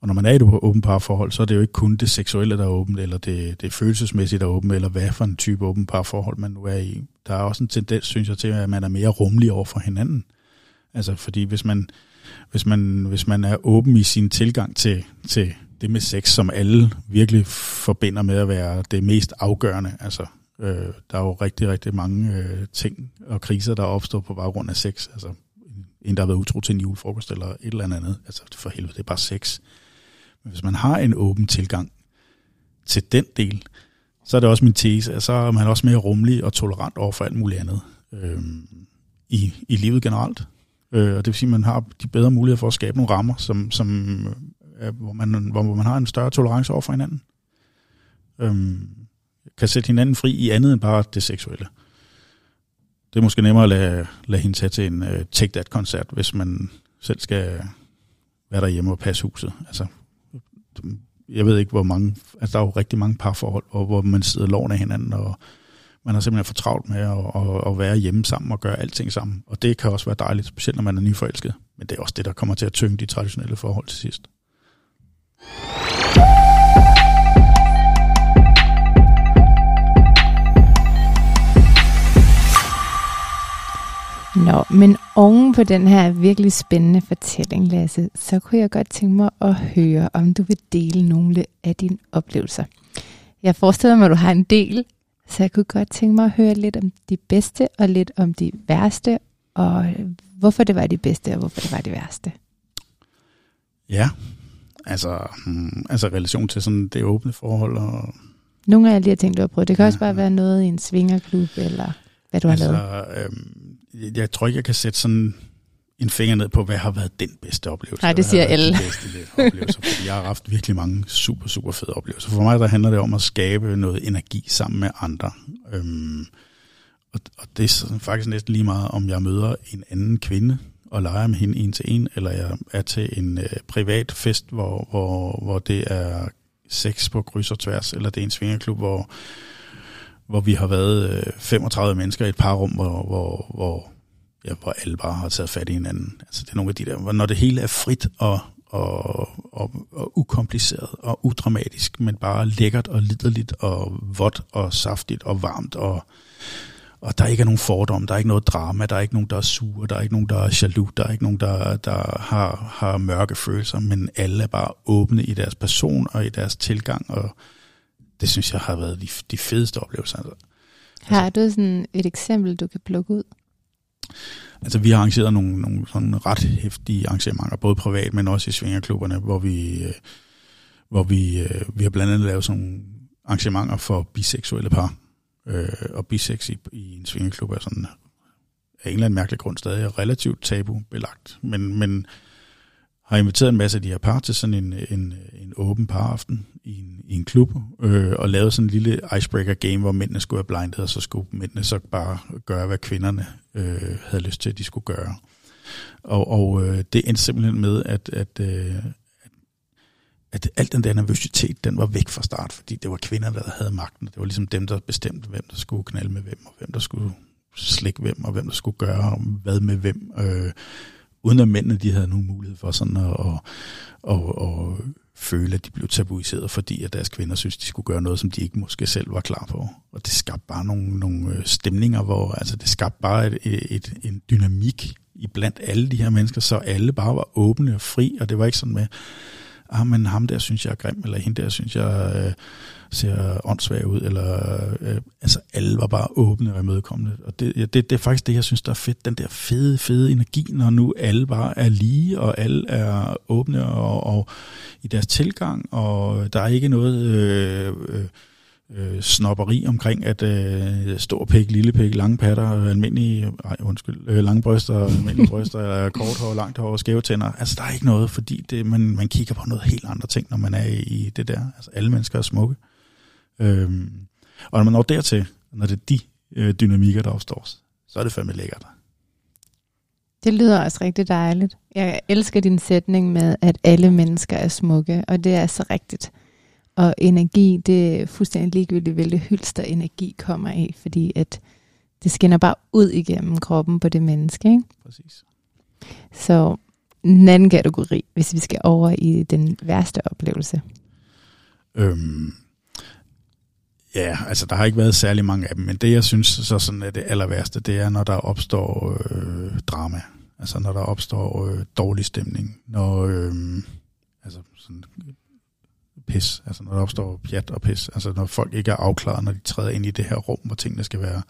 Og når man er i et åbent parforhold, så er det jo ikke kun det seksuelle, der er åbent, eller det, det følelsesmæssige, der er åbent, eller hvad for en type åbent parforhold man nu er i. Der er også en tendens, synes jeg, til, at man er mere rummelig over for hinanden. Altså, fordi hvis man, hvis man, hvis man er åben i sin tilgang til, til det med sex, som alle virkelig forbinder med at være det mest afgørende. Altså, øh, der er jo rigtig, rigtig mange øh, ting og kriser, der opstår på baggrund af sex. Altså, en, der har været utro til en julefrokost eller et eller andet. Altså, for helvede, det er bare sex. Men hvis man har en åben tilgang til den del, så er det også min tese, at så er man også mere rummelig og tolerant over for alt muligt andet øh, i, i livet generelt. Øh, og det vil sige, at man har de bedre muligheder for at skabe nogle rammer, som, som, øh, hvor, man, hvor, hvor man har en større tolerance over for hinanden. Øh, kan sætte hinanden fri i andet end bare det seksuelle. Det er måske nemmere at lade, lade hende tage til en uh, Take That-koncert, hvis man selv skal være derhjemme og passe huset. Altså, jeg ved ikke, hvor mange... Altså, der er jo rigtig mange parforhold, hvor, hvor man sidder loven af hinanden og man har simpelthen for travlt med at, at, at være hjemme sammen og gøre alting sammen. Og det kan også være dejligt, specielt når man er nyforelsket. Men det er også det, der kommer til at tynge de traditionelle forhold til sidst. Nå, men oven på den her virkelig spændende fortælling, Lasse, så kunne jeg godt tænke mig at høre, om du vil dele nogle af dine oplevelser. Jeg forestiller mig, at du har en del, så jeg kunne godt tænke mig at høre lidt om de bedste og lidt om de værste, og hvorfor det var de bedste og hvorfor det var de værste. Ja, altså, hmm, altså relation til sådan det åbne forhold. Og Nogle af alle de her ting, du har prøvet. Det kan ja, også bare være noget i en svingerklub, eller hvad du altså, har lavet. Øhm, jeg tror ikke, jeg kan sætte sådan en finger ned på, hvad har været den bedste oplevelse. Nej, det siger alle. De bedste oplevelser, fordi jeg har haft virkelig mange super, super fede oplevelser. For mig der handler det om at skabe noget energi sammen med andre. Øhm, og, og det er sådan faktisk næsten lige meget, om jeg møder en anden kvinde og leger med hende en til en, eller jeg er til en øh, privat fest, hvor, hvor, hvor det er sex på kryds og tværs, eller det er en svingerklub, hvor, hvor vi har været øh, 35 mennesker i et par rum, hvor, hvor, hvor ja, hvor alle bare har taget fat i hinanden. Altså det er nogle af de der, hvor når det hele er frit og, og, og, og ukompliceret og udramatisk, men bare lækkert og liderligt og vådt og saftigt og varmt og og der ikke er nogen fordom, der er ikke noget drama, der er ikke nogen, der er sure, der er ikke nogen, der er jaloux, der er ikke nogen, der, der har, har mørke følelser, men alle er bare åbne i deres person og i deres tilgang, og det synes jeg har været de, de fedeste oplevelser. Altså. Har du sådan et eksempel, du kan plukke ud? Altså vi har arrangeret nogle, nogle sådan ret hæftige arrangementer, både privat, men også i svingerklubberne, hvor vi, øh, hvor vi, øh, vi har blandt andet lavet sådan nogle arrangementer for biseksuelle par. Øh, og bisex i, i en svingerklub er sådan af en eller anden mærkelig grund stadig relativt tabu-belagt. Men, men har inviteret en masse af de her par til sådan en, en, en åben paraften i en, i en klub, øh, og lavet sådan en lille icebreaker game, hvor mændene skulle være blindet, og så skulle mændene så bare gøre, hvad kvinderne øh, havde lyst til, at de skulle gøre. Og, og øh, det endte simpelthen med, at, at, øh, at alt den der nervøsitet, den var væk fra start, fordi det var kvinder, der havde magten. Det var ligesom dem, der bestemte, hvem der skulle knalde med hvem, og hvem der skulle slikke hvem, og hvem der skulle gøre hvad med hvem. Øh, uden at mændene de havde nogen mulighed for sådan at, at, at, at føle, at de blev tabuiseret, fordi at deres kvinder synes, de skulle gøre noget, som de ikke måske selv var klar på. Og det skabte bare nogle, nogle øh, stemninger, hvor altså, det skabte bare et, et, en dynamik i blandt alle de her mennesker, så alle bare var åbne og fri, og det var ikke sådan med, ah, men ham der synes jeg er grim, eller hende der synes jeg øh, ser åndssvag ud, eller øh, altså alle var bare åbne og imødekommende. Og det, ja, det, det er faktisk det, jeg synes, der er fedt, den der fede, fede energi, når nu alle bare er lige, og alle er åbne og, og i deres tilgang, og der er ikke noget... Øh, øh, øh, snopperi omkring, at øh, stor pæk, lille pæk, lange patter, almindelige, nej, undskyld, øh, lange bryster, almindelige bryster, kort hår, langt hår, skæve tænder. Altså, der er ikke noget, fordi det, man, man kigger på noget helt andre ting, når man er i det der. Altså, alle mennesker er smukke. Øhm, og når man når dertil, når det er de øh, dynamikker, der opstår, så er det fandme lækkert. Det lyder også rigtig dejligt. Jeg elsker din sætning med, at alle mennesker er smukke, og det er så rigtigt. Og energi, det er fuldstændig ligegyldigt, hvilket hylster energi kommer af, fordi at det skinner bare ud igennem kroppen på det menneske. Ikke? Præcis. Så en anden kategori, hvis vi skal over i den værste oplevelse. Øhm, ja, altså der har ikke været særlig mange af dem, men det jeg synes så sådan er det aller værste, det er når der opstår øh, drama. Altså når der opstår øh, dårlig stemning. Når øh, altså sådan pis, altså når der opstår pjat og pis, altså når folk ikke er afklaret, når de træder ind i det her rum, hvor tingene skal være,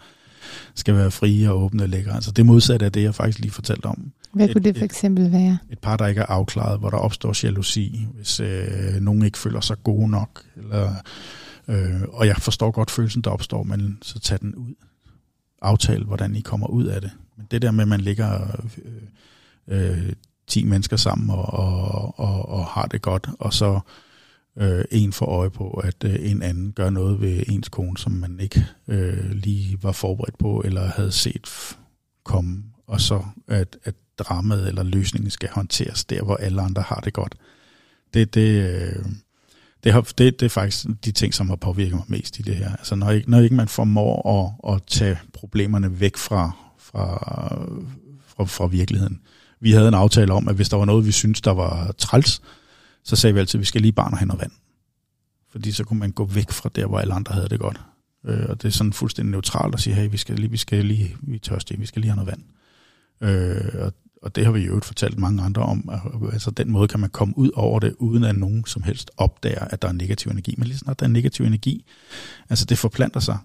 skal være frie og åbne og lækre. Altså det modsatte af det, jeg faktisk lige fortalte om. Hvad kunne det for eksempel være? Et, et par, der ikke er afklaret, hvor der opstår jalousi, hvis øh, nogen ikke føler sig gode nok. Eller, øh, og jeg forstår godt følelsen, der opstår, men så tag den ud. Aftale, hvordan I kommer ud af det. Men det der med, at man ligger øh, øh, 10 mennesker sammen og, og, og, og har det godt, og så øh, en får øje på, at øh, en anden gør noget ved ens kone, som man ikke øh, lige var forberedt på, eller havde set komme, og så at, at dramaet eller løsningen skal håndteres der, hvor alle andre har det godt. Det, det, øh, det, har, det, det er faktisk de ting, som har påvirket mig mest i det her. Altså når ikke, når ikke man formår at, at tage problemerne væk fra, fra, fra, fra virkeligheden. Vi havde en aftale om, at hvis der var noget, vi syntes, der var træls, så sagde vi altid, at vi skal lige bare hen og vand. Fordi så kunne man gå væk fra der, hvor alle andre havde det godt. Øh, og det er sådan fuldstændig neutralt at sige, hey, vi skal lige, vi skal lige, vi er tørstige, vi skal lige have noget vand. Øh, og, og det har vi jo fortalt mange andre om. Altså den måde kan man komme ud over det, uden at nogen som helst opdager, at der er negativ energi. Men lige snart der er negativ energi, altså det forplanter sig.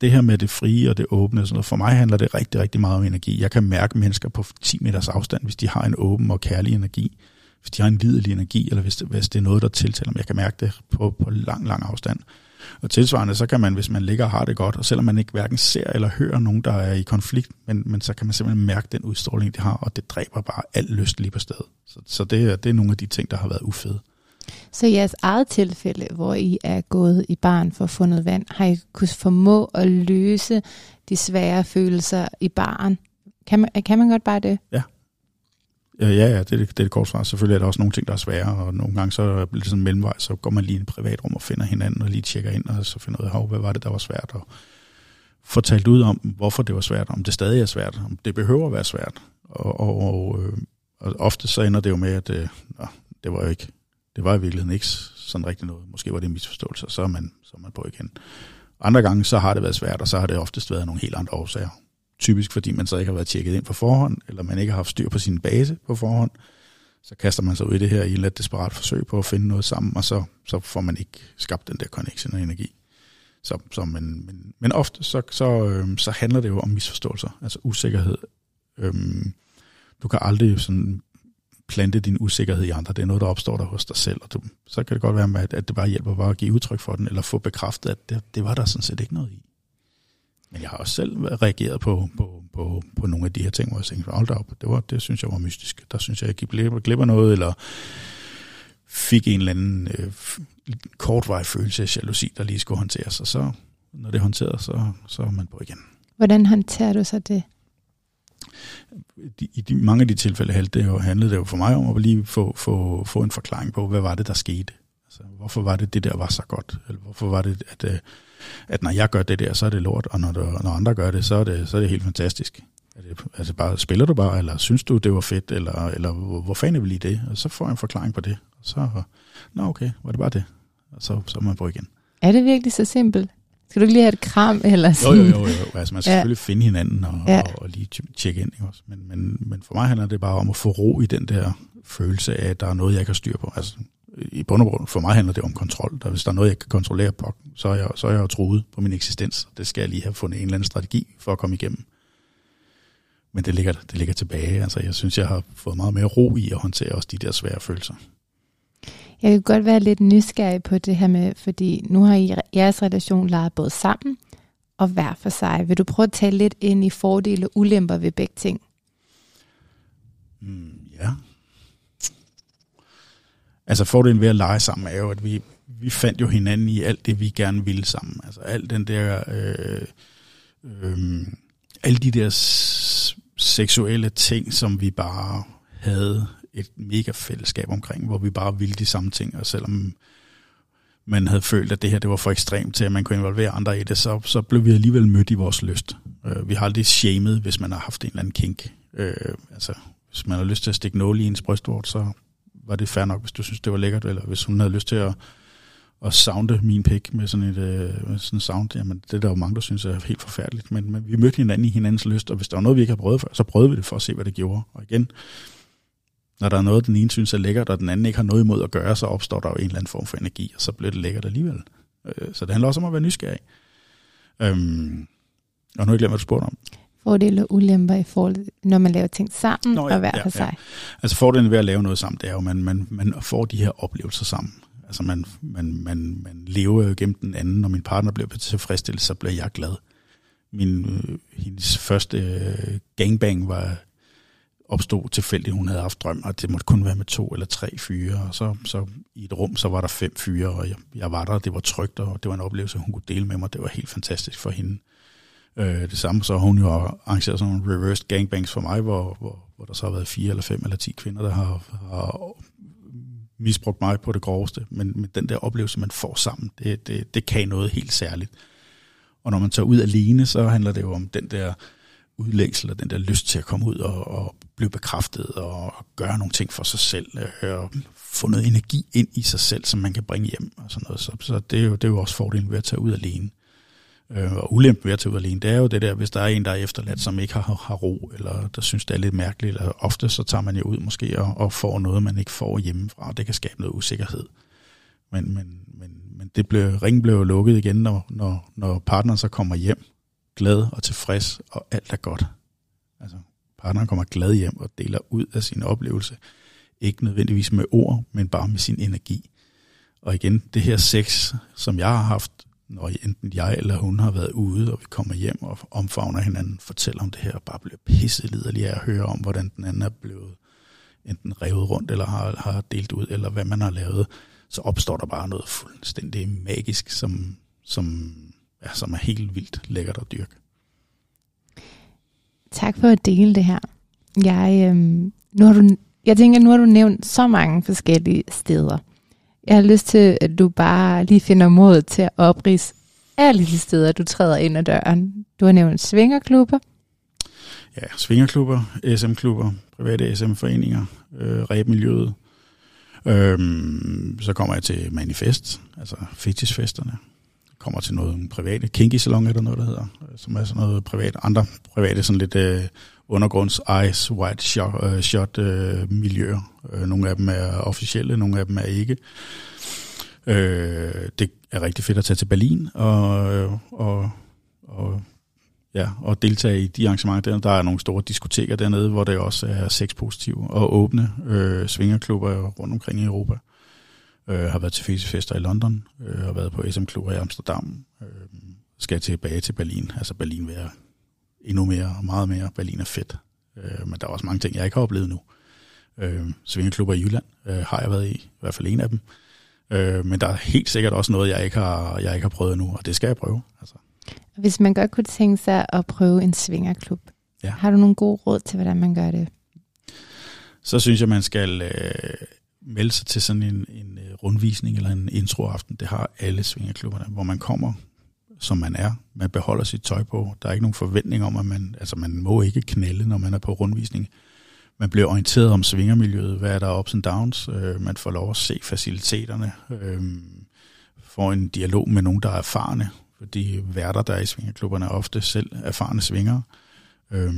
Det her med det frie og det åbne, sådan noget, for mig handler det rigtig, rigtig meget om energi. Jeg kan mærke mennesker på 10 meters afstand, hvis de har en åben og kærlig energi hvis de har en lidelig energi, eller hvis det, hvis det er noget, der tiltaler mig. Jeg kan mærke det på, på lang, lang afstand. Og tilsvarende, så kan man, hvis man ligger og har det godt, og selvom man ikke hverken ser eller hører nogen, der er i konflikt, men, men så kan man simpelthen mærke den udstråling, de har, og det dræber bare al lyst lige på stedet. Så, så det, det er nogle af de ting, der har været ufede. Så i jeres eget tilfælde, hvor I er gået i barn for fundet vand, har I kunnet formå at løse de svære følelser i barn? Kan man, kan man godt bare det? Ja. Ja, ja, det, det, det er det kort svar. Selvfølgelig er der også nogle ting, der er svære, og nogle gange så bliver det sådan en mellemvej, så går man lige i et privatrum og finder hinanden, og lige tjekker ind, og så finder ud af, hvad var det, der var svært, og fortalt talt ud om, hvorfor det var svært, om det stadig er svært, om det behøver at være svært. Og, og, og, øh, og ofte så ender det jo med, at øh, nå, det var jo ikke, det var i virkeligheden ikke sådan rigtig noget. Måske var det en misforståelse, og så er man, så er man på igen. Andre gange så har det været svært, og så har det oftest været nogle helt andre årsager. Typisk fordi man så ikke har været tjekket ind på forhånd, eller man ikke har haft styr på sin base på forhånd. Så kaster man sig ud i det her i et lidt desperat forsøg på at finde noget sammen, og så, så får man ikke skabt den der connection og energi. Så, så men, men, men ofte så, så, øhm, så handler det jo om misforståelser, altså usikkerhed. Øhm, du kan aldrig sådan plante din usikkerhed i andre. Det er noget, der opstår der hos dig selv. Og du, så kan det godt være, at, at det bare hjælper bare at give udtryk for den, eller få bekræftet, at det, det var der sådan set ikke noget i. Men jeg har også selv reageret på, på, på, på nogle af de her ting, hvor jeg tænkte, hold op, det, var, det synes jeg var mystisk. Der synes jeg, jeg gik glip af noget, eller fik en eller anden øh, kortvej følelse af jalousi, der lige skulle håndteres. Og så, når det er håndteret, så, så er man på igen. Hvordan håndterer du så det? I de, mange af de tilfælde handlede det, jo, handlede det jo for mig om at lige få, få, få en forklaring på, hvad var det, der skete. Altså, hvorfor var det, det der var så godt? Eller hvorfor var det, at, øh, at når jeg gør det der, så er det lort, og når, der, når andre gør det, så er det, så er det helt fantastisk. Er det, altså bare, spiller du bare, eller synes du, det var fedt, eller, eller hvor, hvor fanden er vi lige det? Og så får jeg en forklaring på det. Og så, nå okay, var det bare det? Og så, så er man på igen. Er det virkelig så simpelt? Skal du ikke lige have et kram? Eller sådan? Jo, jo, jo. jo. Altså, man skal ja. selvfølgelig finde hinanden og, ja. og, og lige tjekke ind. Ikke også? Men, men, men for mig handler det bare om at få ro i den der følelse af, at der er noget, jeg kan styre på. Altså, I bund og grund, for mig handler det om kontrol. Der, hvis der er noget, jeg kan kontrollere på, så er jeg, så er jeg jo troet på min eksistens. Det skal jeg lige have fundet en eller anden strategi for at komme igennem. Men det ligger, det ligger tilbage. Altså, jeg synes, jeg har fået meget mere ro i at håndtere også de der svære følelser. Jeg kan godt være lidt nysgerrig på det her med, fordi nu har I jeres relation leget både sammen og hver for sig. Vil du prøve at tale lidt ind i fordele og ulemper ved begge ting? Mm, ja. Altså fordelen ved at lege sammen er jo, at vi, vi fandt jo hinanden i alt det, vi gerne ville sammen. Altså alt den der... Øh, øh, alle de der seksuelle ting, som vi bare havde et mega fællesskab omkring, hvor vi bare ville de samme ting, og selvom man havde følt, at det her det var for ekstremt til, at man kunne involvere andre i det, så, så blev vi alligevel mødt i vores lyst. Øh, vi har aldrig shamed, hvis man har haft en eller anden kink. Øh, altså, hvis man har lyst til at stikke nål i ens brystvort, så var det fair nok, hvis du synes, det var lækkert, eller hvis hun havde lyst til at, at sounde min pik med sådan et uh, sådan sound, jamen det er der jo mange, der synes er helt forfærdeligt, men, men vi mødte hinanden i hinandens lyst, og hvis der var noget, vi ikke har prøvet før, så prøvede vi det for at se, hvad det gjorde. Og igen, når der er noget, den ene synes er lækkert, og den anden ikke har noget imod at gøre, så opstår der jo en eller anden form for energi, og så bliver det lækkert alligevel. Øh, så det handler også om at være nysgerrig. Øhm, og nu har jeg glemt, hvad du spurgte om. Fordele og ulemper i forhold, når man laver ting sammen Nå, ja, og hver ja, for sig. Ja. Altså fordelen ved at lave noget sammen, det er jo, at man, man, man får de her oplevelser sammen. Altså man, man, man, man lever jo gennem den anden. Når min partner bliver tilfredsstillet, så bliver jeg glad. Min, øh, hendes første øh, gangbang var opstod tilfældigt, hun havde haft drøm, og det måtte kun være med to eller tre fyre, og så, så i et rum, så var der fem fyre, og jeg, jeg var der, det var trygt, og det var en oplevelse, hun kunne dele med mig, det var helt fantastisk for hende. Øh, det samme, så har hun jo arrangeret sådan nogle reversed gangbangs for mig, hvor, hvor, hvor der så har været fire eller fem eller ti kvinder, der har, har misbrugt mig på det groveste, men, men den der oplevelse, man får sammen, det, det, det kan noget helt særligt. Og når man tager ud alene, så handler det jo om den der udlængsel og den der lyst til at komme ud og, og blive bekræftet og gøre nogle ting for sig selv øh, og få noget energi ind i sig selv, som man kan bringe hjem og sådan noget. Så, så det, er jo, det er jo også fordelen ved at tage ud alene. Øh, og ulempen ved at tage ud alene, det er jo det der, hvis der er en, der er efterladt, som ikke har, har ro, eller der synes, det er lidt mærkeligt, eller ofte så tager man jo ud måske og, og får noget, man ikke får hjemmefra, og det kan skabe noget usikkerhed. Men, men, men, men det blev, ringen blev lukket igen, når, når, når partneren så kommer hjem, glad og tilfreds, og alt er godt. Altså, partneren kommer glad hjem og deler ud af sin oplevelse. Ikke nødvendigvis med ord, men bare med sin energi. Og igen, det her sex, som jeg har haft, når enten jeg eller hun har været ude, og vi kommer hjem og omfavner hinanden, fortæller om det her, og bare bliver pisseliderlig af at høre om, hvordan den anden er blevet enten revet rundt, eller har, har delt ud, eller hvad man har lavet, så opstår der bare noget fuldstændig magisk, som, som, ja, som er helt vildt lækkert at dyrke. Tak for at dele det her. Jeg, øhm, nu har du, jeg tænker, nu har du nævnt så mange forskellige steder. Jeg har lyst til, at du bare lige finder mod til at oprise alle de steder, du træder ind ad døren. Du har nævnt svingerklubber. Ja, svingerklubber, SM-klubber, private SM-foreninger, øh, ræbmiljøet. Øhm, så kommer jeg til manifest, altså fetishfesterne. Kommer til noget private, kinky salon er der noget, der hedder, øh, som er sådan noget privat, andre private, sådan lidt øh, undergrunds ice white shot, øh, shot øh, miljøer. Øh, nogle af dem er officielle, nogle af dem er ikke. Øh, det er rigtig fedt at tage til Berlin og, øh, og, og, ja, og deltage i de arrangementer. Der, der er nogle store diskoteker dernede, hvor det også er sexpositive og åbne øh, svingerklubber rundt omkring i Europa. Øh, har været til fester i London, øh, har været på SM-klubber i Amsterdam. Øh, skal tilbage til Berlin. Altså Berlin vil jeg endnu mere og meget mere. Berlin er fedt. Øh, men der er også mange ting, jeg ikke har oplevet nu. Øh, svingerklubber i Jylland øh, har jeg været i, i hvert fald en af dem. Øh, men der er helt sikkert også noget, jeg ikke har, jeg ikke har prøvet nu, og det skal jeg prøve. Altså. Hvis man godt kunne tænke sig at prøve en svingerklub, ja. har du nogle gode råd til, hvordan man gør det? Så synes jeg, man skal øh, melde sig til sådan en, en øh, rundvisning eller en introaften. Det har alle svingerklubberne, hvor man kommer som man er. Man beholder sit tøj på. Der er ikke nogen forventning om, at man, altså man må ikke knælde, når man er på rundvisning. Man bliver orienteret om svingermiljøet, hvad er der ups and downs. Øh, man får lov at se faciliteterne. Øh, får en dialog med nogen, der er erfarne. Fordi værter, der er i svingerklubberne, er ofte selv erfarne svingere. Øh,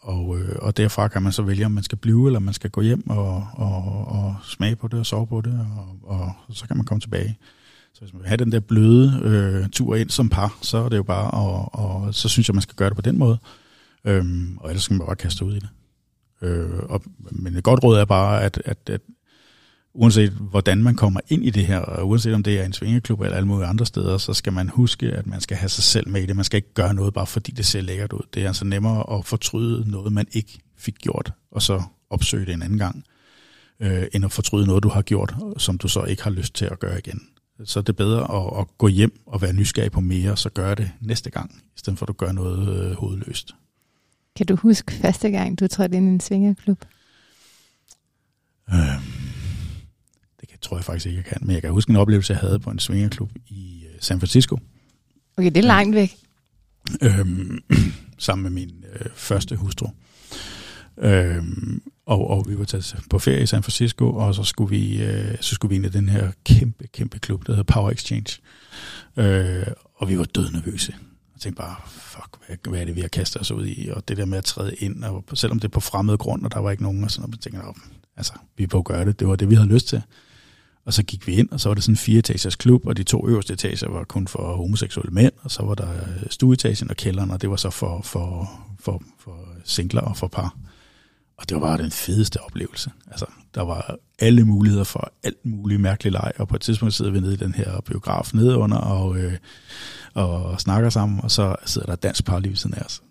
og, øh, og derfra kan man så vælge, om man skal blive, eller man skal gå hjem og, og, og smage på det og sove på det, og, og så kan man komme tilbage. Hvis man vil have den der bløde øh, tur ind som par, så er det jo bare, og, og så synes jeg, man skal gøre det på den måde. Øhm, og ellers skal man bare kaste ud i det. Øh, og, men et godt råd er bare, at, at, at uanset hvordan man kommer ind i det her, og uanset om det er en svingeklub eller alle mulige andre steder, så skal man huske, at man skal have sig selv med i det. Man skal ikke gøre noget, bare fordi det ser lækkert ud. Det er altså nemmere at fortryde noget, man ikke fik gjort, og så opsøge det en anden gang, øh, end at fortryde noget, du har gjort, som du så ikke har lyst til at gøre igen. Så er det bedre at, at gå hjem og være nysgerrig på mere, så gør det næste gang, i stedet for at du gør noget øh, hovedløst. Kan du huske første gang, du trådte ind i en svingerklub? Øhm, det kan, tror jeg faktisk ikke, jeg kan. Men jeg kan huske en oplevelse, jeg havde på en svingerklub i øh, San Francisco. Okay, det er langt væk. Øhm, sammen med min øh, første hustru. Øhm, og, og vi var taget på ferie i San Francisco, og så skulle vi, øh, så skulle vi ind i den her kæmpe, kæmpe klub, der hedder Power Exchange. Øh, og vi var død nervøse. Jeg tænkte bare, fuck, hvad, hvad er det, vi har kastet os ud i? Og det der med at træde ind, og selvom det er på fremmed grund, og der var ikke nogen, og sådan noget, jeg altså, vi på at gøre det. Det var det, vi havde lyst til. Og så gik vi ind, og så var det sådan en fireetagers klub, og de to øverste etager var kun for homoseksuelle mænd, og så var der stueetagen og kælderen, og det var så for, for, for, for singler og for par. Og det var bare den fedeste oplevelse. Altså, der var alle muligheder for alt muligt mærkeligt leg, og på et tidspunkt sidder vi nede i den her biograf nede under og, øh, og snakker sammen, og så sidder der dansk par lige siden af os.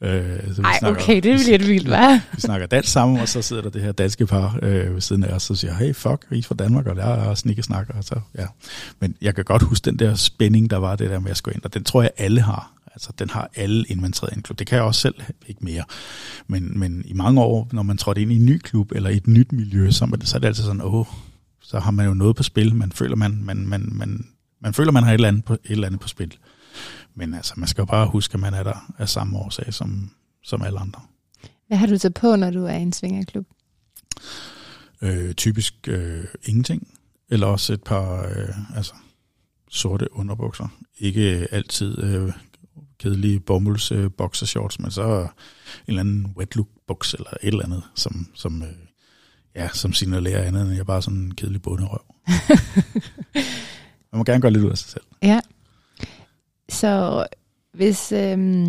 Øh, så vi Ej, snakker, okay, det bliver lidt vildt, hva'? Vi snakker dansk sammen, og så sidder der det her danske par øh, ved siden af os, og siger, hey, fuck, vi er fra Danmark, og der er snikke snakker, og så, ja. Men jeg kan godt huske den der spænding, der var det der med at gå ind, og den tror jeg, alle har. Altså, den har alle, inden man træder ind i en klub. Det kan jeg også selv, ikke mere. Men, men i mange år, når man trådte ind i en ny klub, eller i et nyt miljø, så, er det, så er det altid sådan, åh, så har man jo noget på spil. Man føler, man, man, man, man, man føler, man har et eller, andet på, et eller andet på spil. Men altså, man skal jo bare huske, at man er der af samme årsag som, som alle andre. Hvad har du så på, når du er i en svingerklub? Øh, typisk øh, ingenting. Eller også et par øh, altså, sorte underbukser. Ikke altid øh, kedelige bomulds øh, boxershorts, men så en eller anden wet look buks eller et eller andet, som, som, øh, ja, som signalerer andet end jeg bare sådan en kedelig bunderøv. Man må gerne gøre lidt ud af sig selv. Ja. Så hvis... Øh,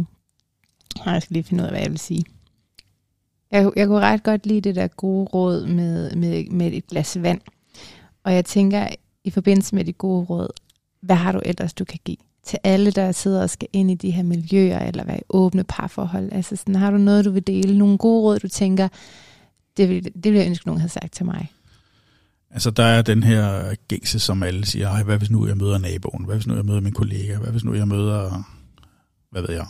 jeg skal lige finde ud af, hvad jeg vil sige. Jeg, jeg kunne ret godt lide det der gode råd med, med, med et glas vand. Og jeg tænker, i forbindelse med de gode råd, hvad har du ellers, du kan give til alle, der sidder og skal ind i de her miljøer, eller være i åbne parforhold? Altså sådan, har du noget, du vil dele? Nogle gode råd, du tænker, det vil, det vil jeg ønske, nogen havde sagt til mig. Altså, der er den her gængse, som alle siger, Ej, hvad hvis nu jeg møder naboen? Hvad hvis nu jeg møder min kollega? Hvad hvis nu jeg møder, hvad ved jeg?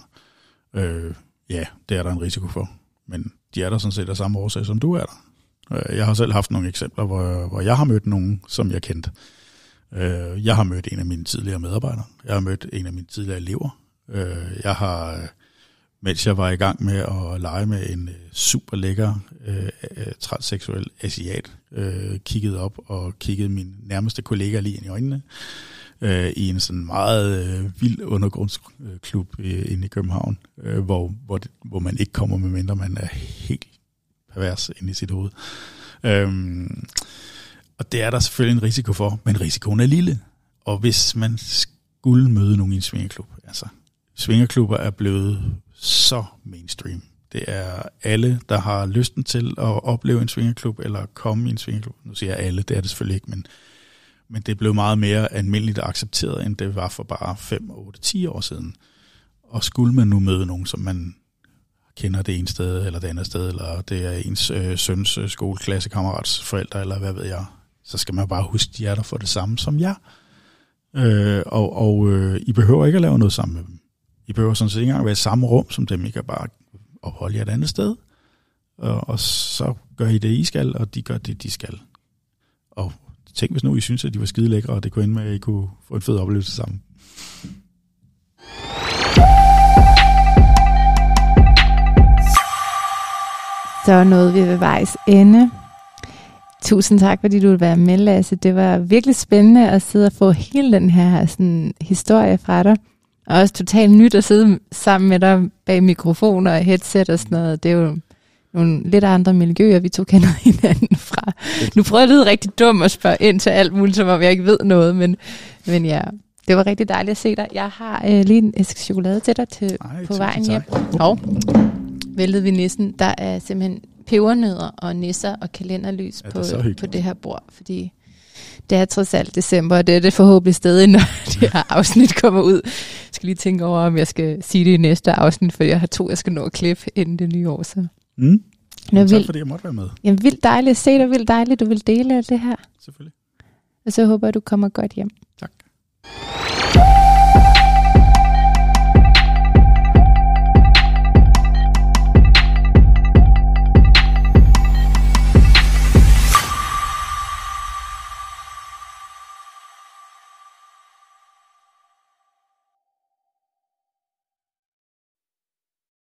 Øh, ja, det er der en risiko for. Men de er der sådan set af samme årsag, som du er der. Øh, jeg har selv haft nogle eksempler, hvor, hvor jeg har mødt nogen, som jeg kendte. Øh, jeg har mødt en af mine tidligere medarbejdere. Jeg har mødt en af mine tidligere elever. Øh, jeg har, øh, mens jeg var i gang med at lege med en øh, super lækker øh, øh, transseksuel asiat, øh, kigget op og kigget min nærmeste kollega lige ind i øjnene øh, i en sådan meget øh, vild undergrundsklub øh, inde i København, øh, hvor, hvor, det, hvor man ikke kommer med mindre man er helt pervers inde i sit hoved. Øh, og det er der selvfølgelig en risiko for, men risikoen er lille. Og hvis man skulle møde nogen i en svingerklub, altså svingerklubber er blevet så mainstream. Det er alle, der har lysten til at opleve en svingerklub, eller komme i en svingerklub. Nu siger jeg alle, det er det selvfølgelig ikke, men, men det er blevet meget mere almindeligt accepteret, end det var for bare 5, 8, 10 år siden. Og skulle man nu møde nogen, som man kender det ene sted eller det andet sted, eller det er ens øh, søns øh, skoleklassekammerats forældre, eller hvad ved jeg, så skal man bare huske, de er der for det samme som jeg. Øh, og og øh, I behøver ikke at lave noget sammen med dem. I behøver sådan set ikke engang være i samme rum som dem. I kan bare opholde jer et andet sted. Og, og så gør I det, I skal, og de gør det, de skal. Og tænk, hvis nu I synes, at de var skide lækre, og det kunne ende med, at I kunne få en fed oplevelse sammen. Så nåede vi ved vejs ende. Tusind tak, fordi du ville være med, Lasse. Det var virkelig spændende at sidde og få hele den her sådan, historie fra dig. Og også totalt nyt at sidde sammen med dig bag mikrofoner og headset og sådan noget. Det er jo nogle lidt andre miljøer, vi to kender hinanden fra. Nu prøver jeg at lyde rigtig dum at spørge ind til alt muligt, som om jeg ikke ved noget, men, men ja, det var rigtig dejligt at se dig. Jeg har øh, lige en æske chokolade til dig til, Ej, på vejen hjem. Og væltede vi nissen. Der er simpelthen pebernødder og nisser og kalenderlys ja, på, på det her bord, fordi det er trods alt december, og det er det forhåbentlig stadig, når det her afsnit kommer ud. Jeg skal lige tænke over, om jeg skal sige det i næste afsnit, for jeg har to, jeg skal nå at klippe inden det nye år. Så. Mm. Jamen, tak fordi jeg måtte være med. Jamen, vildt dejligt at se dig, vildt dejligt, du vil dele af det her. Selvfølgelig. Og så håber jeg, du kommer godt hjem. Tak.